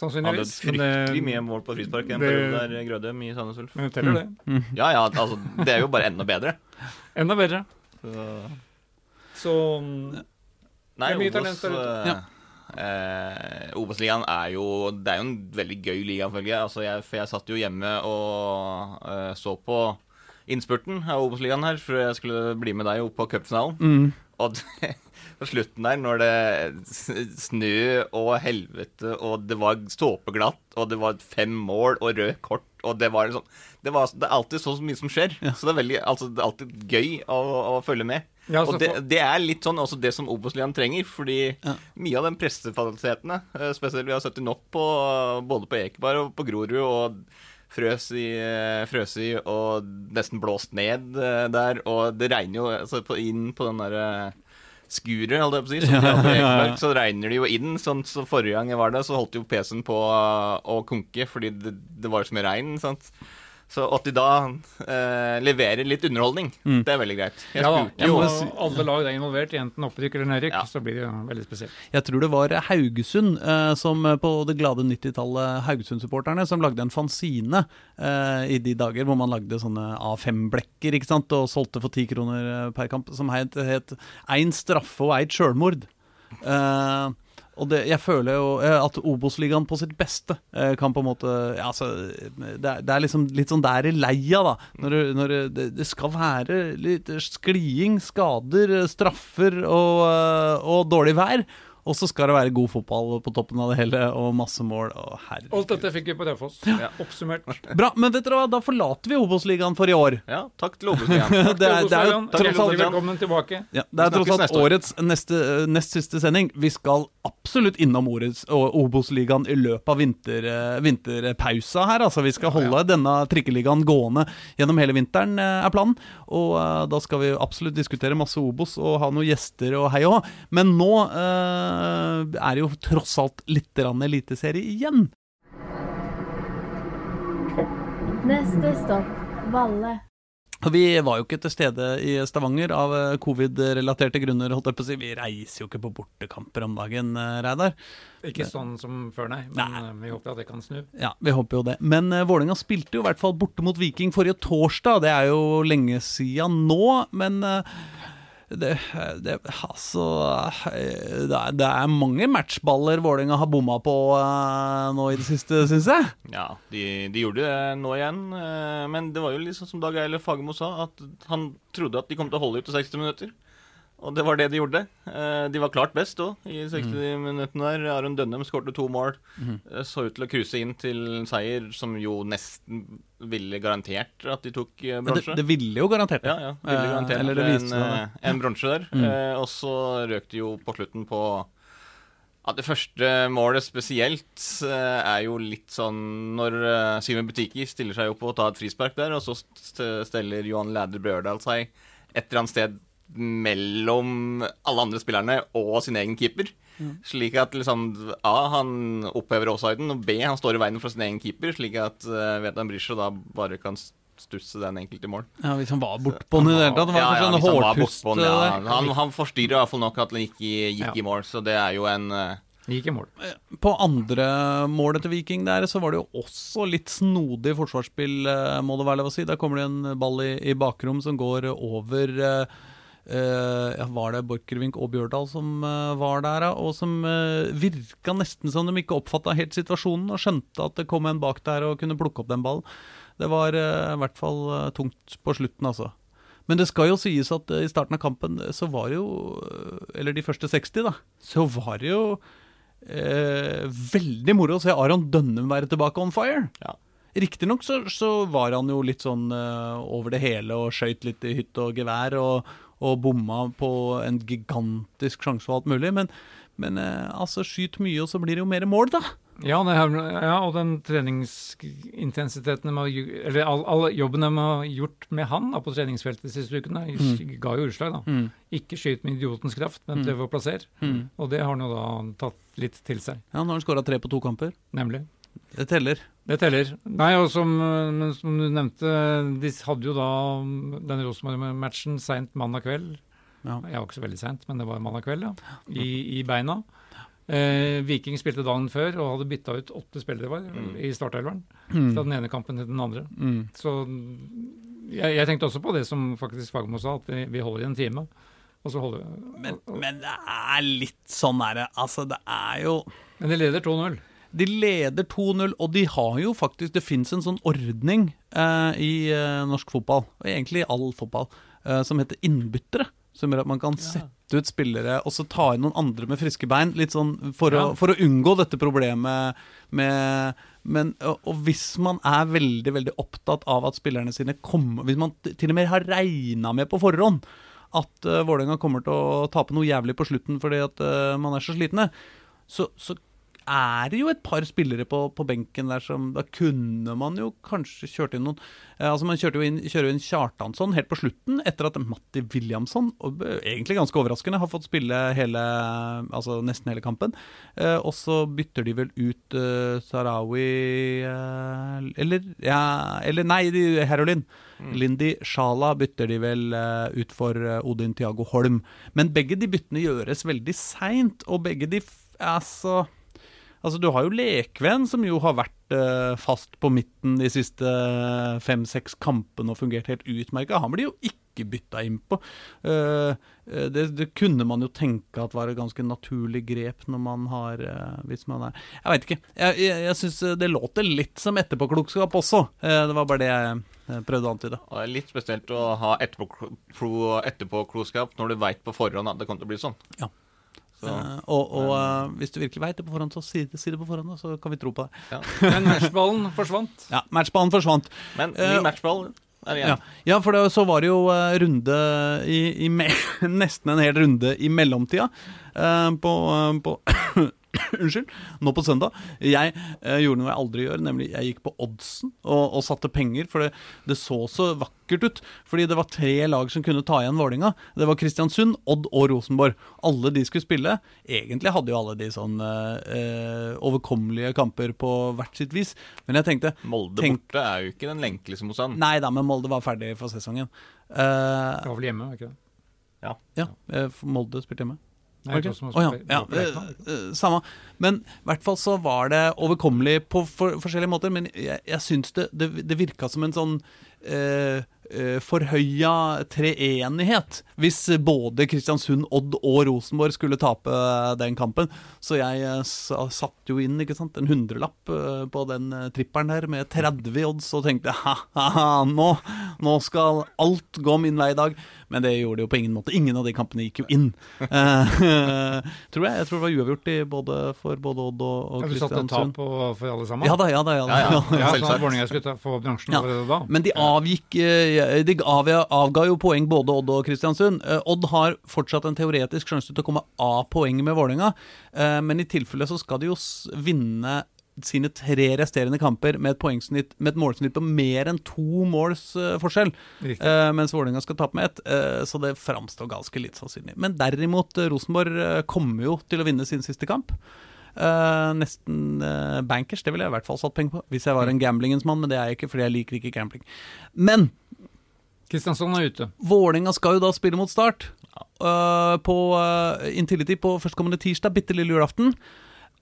S3: Han hadde fryktelig mye mål på frispark en
S2: det-
S3: periode der Grødem i Sandnes Ulf.
S2: men det teller det.
S3: Ja ja, altså, det er jo bare enda bedre.
S2: Enda bedre.
S3: Så,
S2: Så mm,
S3: nei, Obos, eh, eh, Obos-ligaen er jo Det er jo en veldig gøy liga, føler jeg. Altså, jeg. For jeg satt jo hjemme og eh, så på innspurten av Obos-ligaen her for jeg skulle bli med deg opp på cupfinalen.
S1: Mm.
S3: Og det, på slutten der, når det snø og helvete, og det var såpeglatt, og det var fem mål og rød kort, og det var sånn Det, var, det er alltid så mye som skjer. Så det er, veldig, altså, det er alltid gøy å, å følge med.
S2: Ja,
S3: og det, det er litt sånn også det som Obos-ligaen trenger, fordi
S1: Ja.
S3: mye av den pressefasilitetene, eh, spesielt vi har sett det nok på både på Ekeberg og på Grorud, og frøs i, eh, frøs i og nesten blåst ned eh, der, og det regner jo altså, på, inn på den derre skuret, holdt jeg på å si, som på så regner det jo inn. Sånn, så forrige gang jeg var der, så holdt jo PC-en på å konke fordi det, det var så mye regn. sant? Så at de da eh, leverer litt underholdning, det er veldig greit. Jeg
S2: ja
S3: spurte jo
S2: Og alle lag er involvert i enten opprykk eller nedrykk,
S3: Ja.
S2: så blir det jo veldig spesielt.
S1: Jeg tror det var Haugesund, eh, som eh, på det glade 90-tallet, Haugesund-supporterne, som lagde en fanzine eh, i de dager hvor man lagde sånne A5-blekker ikke sant, og solgte for ti kroner eh, per kamp, som het, het 'Ein straffe og eit sjølmord'. Eh, og det, jeg føler jo eh, at Obos-ligaen på sitt beste eh, kan på en måte ja, altså, det, er, det er liksom litt sånn der i leia, da. Når, når det, det skal være litt skliing, skader, straffer og, eh, og dårlig vær. Og så skal det være god fotball på toppen av det hele, og masse mål. Og
S2: Alt dette fikk vi på Raufoss.
S3: Ja.
S2: Oppsummert.
S1: Bra, men vet dere hva, da forlater vi Obos-ligaen for i år.
S3: Ja, takk til Obos-ligaen.
S1: Det er, det er jo
S2: Obos-ligaen.
S3: tross alt-
S2: velkommen tilbake.
S1: Ja, det er tross alt
S3: neste
S1: årets neste, nest siste sending. Vi skal absolutt innom årets Obos-ligaen i løpet av vinter, eh, vinterpausa her. Altså, vi skal holde denne trikkeligaen gående gjennom hele vinteren, eh, er planen. Og uh, da skal vi absolutt diskutere masse Obos og ha noen gjester og hei og hå. Men nå eh, er det jo tross alt litt eliteserie igjen.
S4: Neste stopp, Valle.
S1: Vi var jo ikke til stede i Stavanger av eh, covid-relaterte grunner. holdt jeg på å si. Vi reiser jo ikke på bortekamper om dagen, eh, Reidar.
S2: Ikke sånn som før, nei. Men
S1: Nei.
S2: eh, vi håper at det kan snu.
S1: Ja, vi håper jo det. Men uh, Vålerenga spilte jo i hvert fall borte mot Viking forrige torsdag. Det er jo lenge siden nå, men eh, det, det Altså eh, det er, det er mange matchballer Vålerenga har bomma på uh, nå i det siste, syns jeg.
S3: Ja, de, de gjorde det nå igjen. Uh, Men det var jo liksom som Dag Eiler Fagermo sa, at han trodde at de kom til å holde ut til 60 minutter. Og det var det de gjorde. Eh, De var klart best òg i 60 minuttene der. Aron Dønnem skårte to mål. Mm. Så ut til å cruise inn til seier, som jo nesten ville garantert at de tok
S1: bronse. Det, det ville jo garantert det.
S3: Ja, ja. Ville
S1: Eh,
S3: garantert
S1: eller det
S3: en, eh, en bronse der. Eh, og så røk de jo på slutten på ja, Det første målet spesielt eh, er jo litt sånn når Simen Butiki stiller seg opp og tar et frispark der, og så steller Johan Læder Bjørdal seg et eller annet sted mellom alle andre spillerne og sin egen keeper. Slik at liksom A, han opphever offsiden, og B, han står i veien for sin egen keeper, slik at uh, Vedan Brisjo da bare kan stusse den enkelte i mål.
S1: Ja, Hvis han var bortpå den i det hele tatt. Det var
S3: Ja, ja,
S1: kanskje
S3: hvis
S1: en
S3: han var bortpå den, ja. Han, han forstyrrer iallfall nok at han ikke gikk
S2: Ja.
S3: i mål, så det er jo en uh,
S2: Gikk i mål.
S1: På andre målet til Viking der, så var det jo også litt snodig forsvarsspill, eh, må det være lov å si. Der kommer det en ball i, i bakrom som går over eh, eh, ja, Var det Borchgrevink og Bjørdal som eh, var der. Og som uh, virka nesten som de ikke oppfatta helt situasjonen, og skjønte at det kom en bak der og kunne plukke opp den ballen. Det var eh, i hvert fall eh, tungt på slutten, altså. Men det skal jo sies at eh, i starten av kampen så var det jo eh, Eller de første 60, da. Så var det jo eh, veldig moro å se Aron Dønnum være tilbake on fire.
S3: Ja.
S1: Riktignok så, så var han jo litt sånn eh, over det hele og skøyt litt i hytte og gevær og, og bomma på en gigantisk sjanse og alt mulig, men, men eh, altså, skyt mye, og så blir det jo mer mål, da.
S2: Ja, det her, ja, og den treningsintensiteten har Eller all, all jobben de har gjort med han da, på treningsfeltet de siste ukene, ga jo utslag, da.
S1: Mm.
S2: Ikke skyt med idiotens kraft, men
S1: Mm.
S2: prøv å plassere.
S1: Mm.
S2: Og det har han jo da tatt litt til seg,
S1: Ja, nå har han skåra tre på to kamper.
S2: nemlig.
S1: Det teller.
S2: Det teller. Nei, og som, men som du nevnte, de hadde jo da den Rosenborg-matchen seint mandag kveld.
S1: Ja.
S2: Jeg var ikke så veldig seint, men det var mandag kveld, ja. I, i beina. Eh, Viking spilte dagen før og hadde bytta ut åtte spillere var,
S3: Mm.
S2: i startelveren.
S1: Mm.
S2: Fra den ene kampen til den andre.
S1: Mm.
S2: Så jeg, jeg tenkte også på det som faktisk Fagermo sa, at vi, vi holder i en time. Og så holder
S1: Men, men det er litt sånn derre Altså, det er jo
S2: Men de leder 2-0.
S1: De leder 2-0, og de har jo faktisk Det fins en sånn ordning eh, i eh, norsk fotball, og egentlig i all fotball, eh, som heter innbyttere. Som gjør at man kan sette ut spillere og så ta inn noen andre med friske bein. Litt sånn for,
S2: Ja.
S1: å, for å unngå dette problemet med men, og, og hvis man er veldig veldig opptatt av at spillerne sine kommer Hvis man til og med har regna med på forhånd at uh, Vålerenga kommer til å tape noe jævlig på slutten fordi at uh, man er så slitne, så, så er jo et par spillere på, på benken der som Da kunne man jo kanskje kjørt inn noen eh, Altså Man kjørte jo inn, kjører jo inn Kjartansson helt på slutten, etter at Matti Williamson, og, eh, egentlig ganske overraskende, har fått spille hele Altså nesten hele kampen. Eh, og så bytter de vel ut eh, Sarawi eh, Eller ja, Eller nei, de, Herolin. Lindy Sjala bytter de vel eh, ut for Odin Tiago Holm. Men begge de byttene gjøres veldig seint, og begge de Altså Altså, du har jo Lekven, som jo har vært eh, fast på midten de siste eh, fem-seks kampene og fungert helt utmerka. Han blir jo ikke bytta inn på. Eh, eh, det, det kunne man jo tenke at var et ganske naturlig grep når man har eh, Hvis man er Jeg veit ikke. Jeg, jeg, jeg syns det låter litt som etterpåklokskap også. Eh, det var bare det jeg eh, prøvde å antyde.
S3: Det er litt spesielt å ha etterpå- etterpåklokskap når du veit på forhånd at det kommer til å bli sånn.
S1: Ja.
S3: Så,
S1: Eh, og og eh, hvis du virkelig veit det på forhånd, så si si det på forhånd, så kan vi tro på det.
S3: ja.
S2: Men matchballen forsvant.
S1: Ja, matchballen forsvant.
S3: Men
S1: Eh,
S3: ny matchball er
S1: Ja, ja for det, så var det jo uh, runde i, i me Nesten en hel runde i mellomtida Uh, på, uh, på Unnskyld. Nå på søndag. Jeg eh, gjorde noe jeg aldri gjør, nemlig jeg gikk på oddsen og, og satte penger. For det, det så så vakkert ut. Fordi det var tre lag som kunne ta igjen Vålinga Det var Kristiansund, Odd og Rosenborg. Alle de skulle spille. Egentlig hadde jo alle de sånn eh, eh, overkommelige kamper på hvert sitt vis. Men jeg tenkte
S3: Molde
S1: Tenk-
S3: borte er jo ikke den lenkeligste motstanden.
S1: Nei da, men Molde var ferdig for sesongen. Eh,
S2: Det var vel hjemme, var ikke det?
S1: ja, ja Molde spilte hjemme.
S2: Nei, okay. som
S1: Å ja, ja, eh, samme. Men i hvert fall så var det overkommelig på for, forskjellige måter. Men jeg, jeg syns det, det, det virka som en sånn eh, eh, forhøya treenighet hvis både Kristiansund, Odd og Rosenborg skulle tape den kampen. Så jeg eh, satt jo inn sant, en hundrelapp eh, på den tripperen her med 30 i odds og tenkte ha-ha, nå, nå skal alt gå min vei i dag. Men det gjorde det jo på ingen måte. Ingen av de kampene gikk jo inn. Eh, tror jeg. Jeg tror det var uavgjort i både, for både Odd og, og
S2: Ja, du satte
S1: Kristiansund.
S2: tap på, for alle sammen?
S1: Ja da, ja da. Ja, da,
S3: Ja, ja.
S1: ja,
S2: Ja, ja, få bransjen
S1: Ja. Men de avgikk eh, De av, avga jo poeng både Odd og Kristiansund. Eh, Odd har fortsatt en teoretisk sjanse til å komme av poeng med Vålerenga, eh, men i tilfelle så skal de jo vinne sine tre resterende kamper med et, med et målsnitt på mer enn to måls uh, forskjell. Eh, mens Vålerenga skal tape med ett, uh, så det framstår ganske litt sannsynlig. Men derimot, Rosenborg kommer jo til å vinne sin siste kamp. Eh, nesten uh, bankers, det ville jeg i hvert fall satt penger på. Hvis jeg var en gamblingens mann, men det er jeg ikke, fordi jeg liker ikke gambling. Men
S2: Kristiansand er ute.
S1: Vålinga skal jo da spille mot Start Uh, på uh, Intility på førstkommende tirsdag, bitte lille julaften.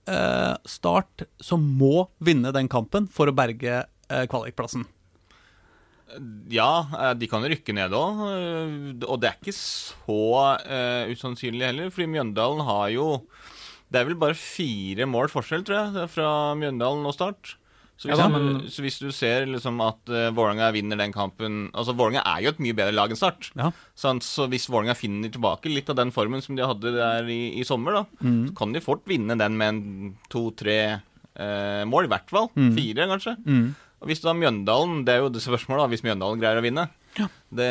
S1: Eh, start som må vinne den kampen for å berge kvalikplassen.
S3: Ja, de kan rykke ned òg. Og det er ikke så usannsynlig heller, fordi Mjøndalen har jo Det er vel bare fire mål forskjell, tror jeg, fra Mjøndalen og Start. Så hvis,
S2: Ja da,
S3: du,
S2: men-
S3: så hvis du ser liksom at uh, Vålerenga vinner den kampen Altså, Vålerenga er jo et mye bedre lag enn Start.
S1: Ja.
S3: Sant? Så hvis Vålerenga finner tilbake litt av den formen som de hadde der i, i sommer, da,
S1: Mm.
S3: så kan de fort vinne den med en to-tre uh, mål, i hvert fall. Fire, kanskje.
S1: Mm.
S3: Og hvis da Mjøndalen Det er jo det spørsmålet, da, hvis Mjøndalen greier å vinne. Det,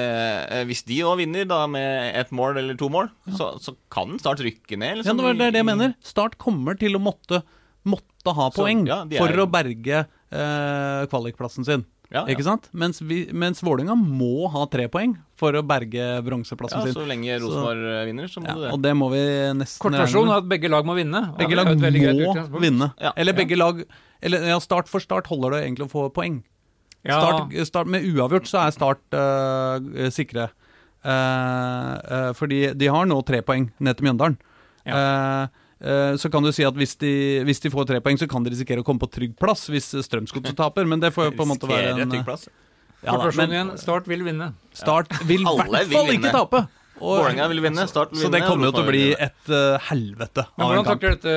S3: eh, hvis de òg vinner da med ett mål eller to mål, så, så kan Start rykke ned.
S1: Ja,
S3: Liksom,
S1: det det, er det jeg mener. Start kommer til å måtte, måtte ha
S3: Så,
S1: poeng
S3: ja, er-
S1: for å berge eh, kvalikplassen sin.
S3: Ja, ja.
S1: Ikke sant? Mens, vi, mens Vålerenga må ha tre poeng for å berge bronseplassen
S3: Ja,
S1: sin.
S3: så lenge Rosenborg eh, vinner, så må
S1: Ja,
S3: du det.
S1: og det må vi nesten
S2: Kortversjon er at begge lag må vinne.
S1: Begge lag må vinne.
S3: Ja,
S1: Eller
S3: ja.
S1: begge lag eller, ja, Start for start holder det egentlig å få poeng.
S2: Ja,
S1: Start, start Med uavgjort så er Start uh, sikre. Uh, uh, fordi de har nå tre poeng ned til Mjøndalen. Eh, eh, så kan du si at hvis de, hvis de får tre poeng, så kan de risikere å komme på trygg plass hvis Strømsgodset taper, men det får jo på en måte være en
S3: trygg
S1: ja, da, men.
S2: Start vil vinne.
S1: Start vil i hvert fall ikke tape!
S3: Vålerenga vil vinne, Start vil vinne.
S1: så det kommer jo til å bli et uh, helvete
S2: Men
S1: av en
S2: hvordan takler dette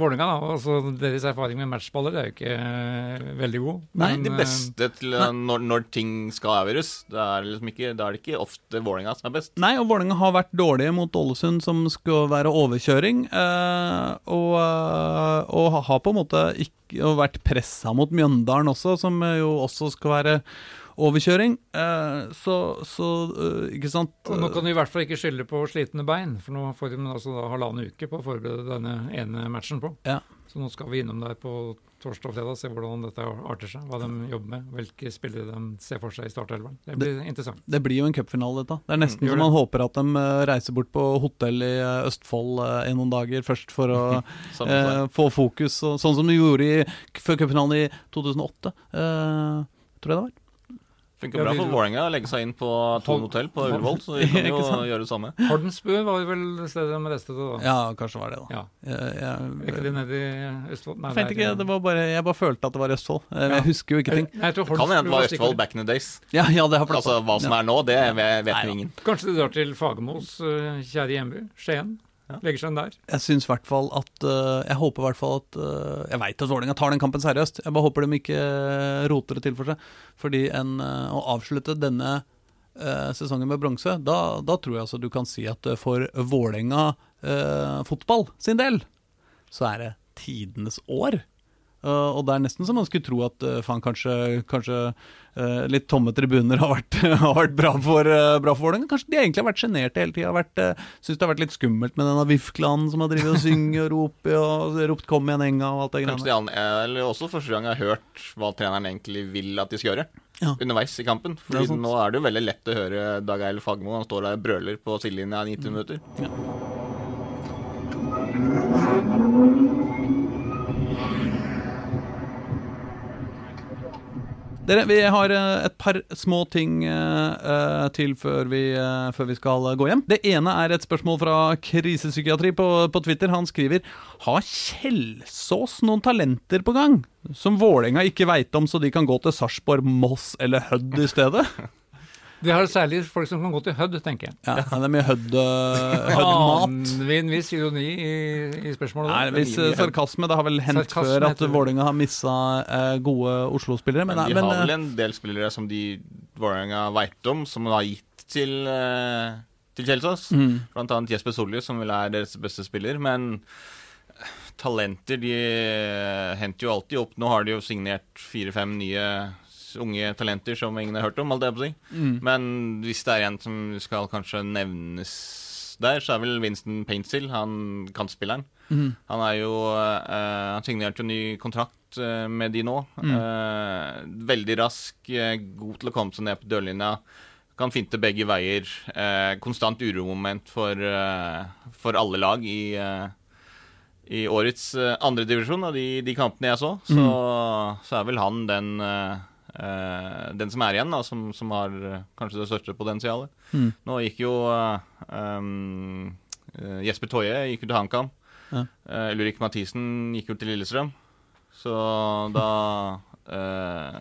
S2: Vålerenga? da? Altså, deres erfaring med matchballer er jo ikke uh, veldig god.
S1: Nei,
S2: Men,
S3: De
S2: eh,
S3: beste til når, når ting skal avgjøres. Da er liksom ikke, da er det ikke ofte Vålerenga som er best.
S1: Nei, og Vålerenga har vært dårlige mot Ålesund, som skal være overkjøring. eh, og, eh, og har på en måte ikke og vært pressa mot Mjøndalen også, som eh, jo også skal være overkjøring. Eh, så, så eh, ikke sant
S2: Og nå kan du i hvert fall ikke skylde på slitne bein, for nå får de altså da halvannen uke på å forberede denne ene matchen på.
S1: Ja.
S2: Så nå skal vi innom der på torsdag og fredag, se hvordan dette arter seg. Hva de jobber med, hvilke spillere de ser for seg i startelveren. Det blir interessant.
S1: Det blir jo en cupfinale, dette. Det er nesten
S2: Mm,
S1: så man håper at de eh, reiser bort på hotell i Østfold eh, i noen dager først for å eh, få fokus, og, sånn som de gjorde i, før cupfinalen i 2008. eh, tror jeg det var.
S3: Funker
S2: Ja,
S3: bra for Vålerenga å legge seg inn på Tone hotell på Ullevål, så de kan jo gjøre det samme.
S2: Hordensbø var vel stedet de reiste til, da.
S1: Ja, kanskje var det, da.
S2: Ja.
S1: Jeg,
S2: ikke de nede i Østfold? Nei,
S1: jeg, ikke, det var bare, jeg bare følte at det var Østfold.
S2: Ja.
S1: Jeg husker jo ikke ting.
S2: Jeg, jeg tror
S3: Kan hende det var Østfold back in the days.
S1: Ja, ja det har plass.
S3: Altså Hva som
S1: ja.
S3: er nå, det vet, vet jo ingen.
S2: Kanskje du drar til Fagermos eh, kjære hjemby, Skien.
S3: Ja.
S2: Legger seg der.
S1: Jeg syns i hvert fall at eh, Jeg håper i hvert fall at eh, Jeg veit at Vålerenga tar den kampen seriøst. Jeg bare håper de ikke eh, roter det til for seg. Fordi en, å avslutte denne sesongen med bronse, da, da tror jeg altså du kan si at for Vålerenga eh, fotball sin del, så er det tidenes år. Eh, og det er nesten så man skulle tro at uh, faen, kanskje, kanskje uh, litt tomme tribuner har vært, har vært bra for, uh, Vålerenga. Kanskje de egentlig har vært sjenerte hele tida. Uh, Syns det har vært litt skummelt med denne VIF-klanen som har drevet og synget og ropt og ropt 'kom igjen, Enga' og alt det
S3: Kanskje
S1: greiene.
S3: de eller også første gang jeg har hørt hva treneren egentlig vil at de skal gjøre.
S1: Ja.
S3: Underveis i kampen.
S1: Er
S3: Fordi nå er det jo veldig lett å høre Dag Eil Fagermo. Han står der og brøler på sidelinja i 90
S1: minutter.
S3: minutter.
S1: Dere, vi har eh, et par små ting eh, til før vi, uh, før vi skal gå hjem. Det ene er et spørsmål fra Krisepsykiatri på, på Twitter. Han skriver Har Kjelsås noen talenter på gang? Som Vålerenga ikke veit om, så de kan gå til Sarpsborg, Moss eller Hødd i stedet?
S2: De har særlig folk som kan gå til Hødd, tenker jeg.
S1: Ja, det er mye eh, Hødd-mat.
S2: Aner vi en viss ironi i, i spørsmålet?
S1: Nei, hvis eh, sarkasme Det har vel hendt
S2: Sarkasme
S1: før at. Vålerenga har missa uh, gode Oslo-spillere. Men,
S3: Men de
S1: men
S3: har vel
S1: eh,
S3: en del spillere som de Vålerenga veit om, som de har gitt til, uh, til Kjelsås.
S1: mm,
S3: Blant annet Jesper Solli, som vel er deres beste spiller. Men eh, talenter de eh, henter jo alltid opp. Nå har de jo signert fire-fem nye unge talenter som ingen har hørt om.
S1: Mm.
S3: Men hvis det er en som skal kanskje nevnes der, så er vel Winston Paintsil, han kantspilleren.
S1: Mm.
S3: Han er jo uh, Han signerte jo ny kontrakt uh, med de nå.
S1: Mm.
S3: Uh, veldig rask, god til å komme seg ned på dørlinja. Kan finte begge veier. Konstant uromoment for, for alle lag i, i årets uh, andredivisjon av de, de kampene jeg så. Så, så er vel han den eh, den som er igjen, da, som, som har eh, kanskje det største potensialet.
S1: Mm.
S3: Nå gikk jo eh, um, eh, Jesper Toje gikk jo til HamKam.
S1: Ja.
S3: Eh, Ulrik Mathisen gikk jo til Lillestrøm. Så da eh,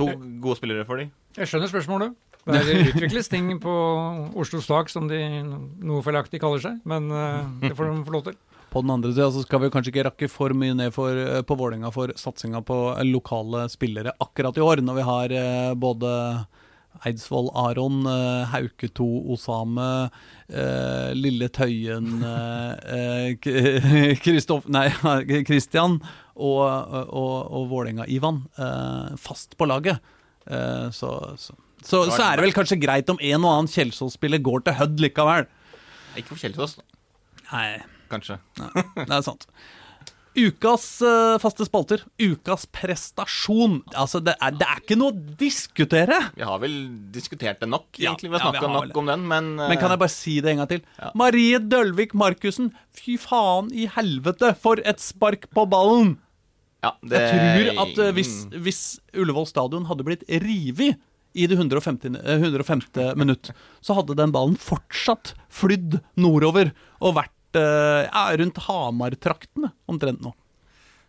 S3: To gode spillere for de.
S2: Jeg skjønner spørsmålet. Det utvikles ting på Oslos tak som de noe feilaktig kaller seg, men eh, det får de få lov til.
S1: På den andre sida så skal vi kanskje ikke rakke for mye ned for, eh, på Vålerenga for satsinga på lokale spillere akkurat i år, når vi har eh, både Eidsvoll Aron, eh, Hauke 2 Osame, Lille Tøyen Kristoff... Nei, Kristian og, og, og Vålerenga Ivan fast på laget. Så, så Så, så er det vel kanskje greit om en og annen Kjelsås-spiller går til Hødd likevel.
S3: Ikke for Kjelsås,
S1: Nei,
S3: kanskje.
S1: det er sant. Ukas uh, faste spalter. Ukas prestasjon. Altså, det er, det er ikke noe å diskutere.
S3: Vi har vel diskutert det nok,
S1: Ja,
S3: egentlig. Vi har
S1: ja, vi
S3: snakka
S1: har vel
S3: nok om den, men,
S1: Men kan
S3: eh,
S1: jeg bare si det en gang til?
S3: Ja.
S1: Marie Dølvik Markussen, fy faen i helvete, for et spark på ballen!
S3: ja, det,
S1: Jeg tror at uh, hvis, hvis Ullevål stadion hadde blitt revet i det 150. 150 minutt, så hadde den ballen fortsatt flydd nordover og vært ja, rundt Hamar-traktene omtrent nå.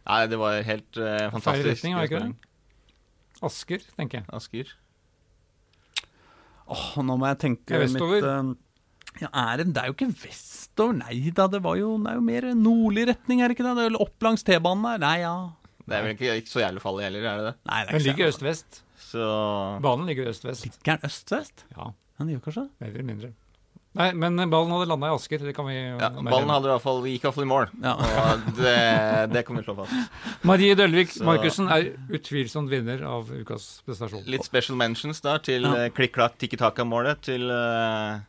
S3: Nei, det var helt uh, fantastisk.
S2: retning, var ikke det? Asker, tenker jeg.
S3: Asker.
S1: Åh, nå må jeg tenke
S2: vestover.
S1: mitt uh, ja, er det, det er jo ikke vestover, nei da. Det, var jo, det er jo mer nordlig retning, er det ikke det? Det er vel opp langs T-banen der? Nei, ja.
S3: Det er vel ikke, ikke så jævlig farlig heller, er det det?
S1: Nei, det er
S2: Den
S1: ikke
S2: ligger
S1: så-
S2: øst-vest.
S3: Så
S2: Banen ligger øst-vest.
S1: Ligger den øst-vest?
S2: Ja,
S1: Den gjør kanskje det?
S2: mer eller mindre. Nei, men ballen hadde landa i Asker. Det kan vi
S3: ja, ballen hadde i hvert fall, gikk i hvert fall i mål.
S1: Ja.
S3: Og det, det kan vi slå fast.
S2: Marie Dølvik Markussen er utvilsomt vinner av ukas prestasjon.
S3: Litt special mentions da til
S1: Ja.
S3: ja. klikk-klakk tikki-taka-målet til uh,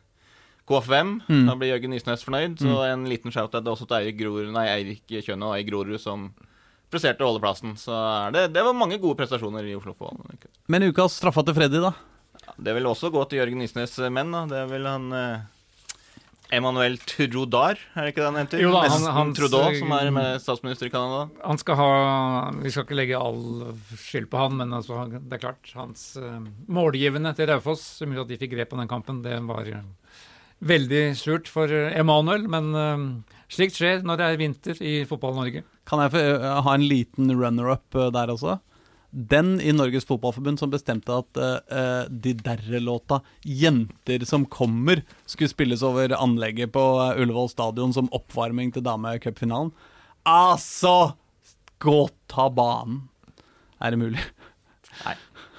S3: KFM.
S1: Mm.
S3: Da blir Jørgen Nysnes fornøyd. Så en liten shout-out også til Eirik, Grorud, nei, Eirik Kjønne og Eirik Grorud som presterte å holde plassen. Så er det, det var mange gode prestasjoner i Oslo Fotball.
S1: Men ukas straffa til Freddy, da?
S3: Det vil også gå til Jørgen Nysnes eh, menn. da. Det vil han eh, Emmanuel Trudar, er det ikke det han heter?
S2: Jo da, han- han,
S3: Trudeau, som er med statsminister i Canada.
S2: Han skal ha Vi skal ikke legge all skyld på han, men altså, det er klart. Hans uh, målgivende til Raufoss, som gjorde at de fikk grep på den kampen, det var eh, veldig surt for eh, Emanuel. Men uh, slikt skjer når det er vinter i Fotball-Norge.
S1: Kan jeg få eh, ha en liten runner-up eh, der også? Den i Norges Fotballforbund som bestemte at eh, de derre-låta 'Jenter som kommer' skulle spilles over anlegget på eh, Ullevål stadion som oppvarming til damecupfinalen. Altså! Gå ta banen. Er det mulig?
S3: Nei,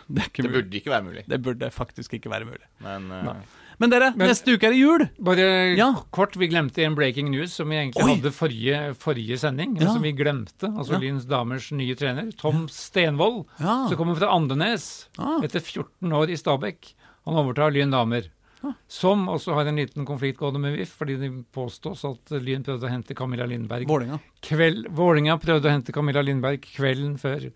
S1: Det
S3: det
S1: mulig.
S3: burde ikke være mulig.
S1: Det burde faktisk ikke være mulig.
S3: Men eh,
S1: Men dere,
S2: Men-
S1: neste uke er det jul!
S2: Bare
S1: Ja.
S2: kort, vi glemte en breaking news som vi egentlig
S1: Oi.
S2: hadde forrige, forrige sending.
S1: Ja.
S2: Som vi glemte. Altså
S1: Ja.
S2: Lyns damers nye trener, Tom Stenvold. Som kommer fra Andenes
S1: Ah.
S2: etter 14 år i Stabekk. Han overtar Lyn damer.
S1: Ah.
S2: Som også har en liten konflikt gående med VIF, fordi det påstås at Lyn prøvde å hente Camilla Lindberg.
S1: Vålinga.
S2: Kveld, Vålinga prøvde å hente Camilla Lindberg kvelden før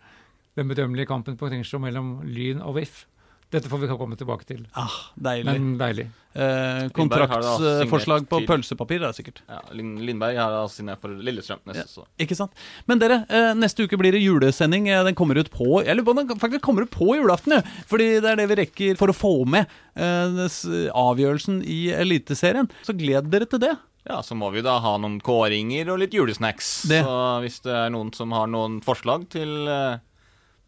S2: den bedømmelige kampen på Kringsjå mellom Lyn og VIF. Dette får vi komme tilbake til.
S1: Ah, deilig.
S2: Men deilig.
S1: eh,
S3: da
S1: kontraktsforslag på
S3: pølsepapir
S1: pølsepapir, det er sikkert.
S3: ja, Lindberg har altså signert for Lillestrøm neste
S1: Ja.
S3: så.
S1: Ikke sant? Men dere, eh, neste uke blir det julesending. Eh, Den kommer ut på Eller den faktisk kommer ut på julaften, ja. Fordi det er det vi rekker for å få med eh, avgjørelsen i Eliteserien. Så gled dere til det.
S3: Ja, så må vi da ha noen kåringer og litt julesnacks.
S1: Det.
S3: Så hvis det er noen som har noen forslag til eh,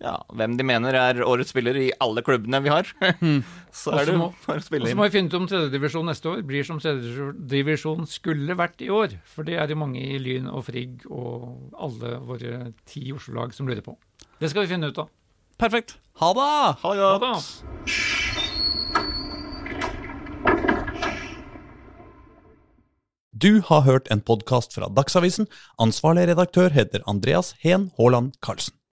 S3: ja, hvem de mener er årets spiller i alle klubbene vi har, så er det bare å
S2: Og
S3: spille
S2: så må vi finne ut om tredjedivisjon neste år blir som tredjedivisjon skulle vært i år. For det er det mange i Lyn og Frigg og alle våre ti Oslo-lag som lurer på. Det skal vi finne ut av.
S1: Perfekt. Ha det!
S3: Ha det
S2: Ha
S3: det.
S1: Du har hørt en podkast fra Dagsavisen. Ansvarlig redaktør heter Andreas Heen Haaland Karlsen.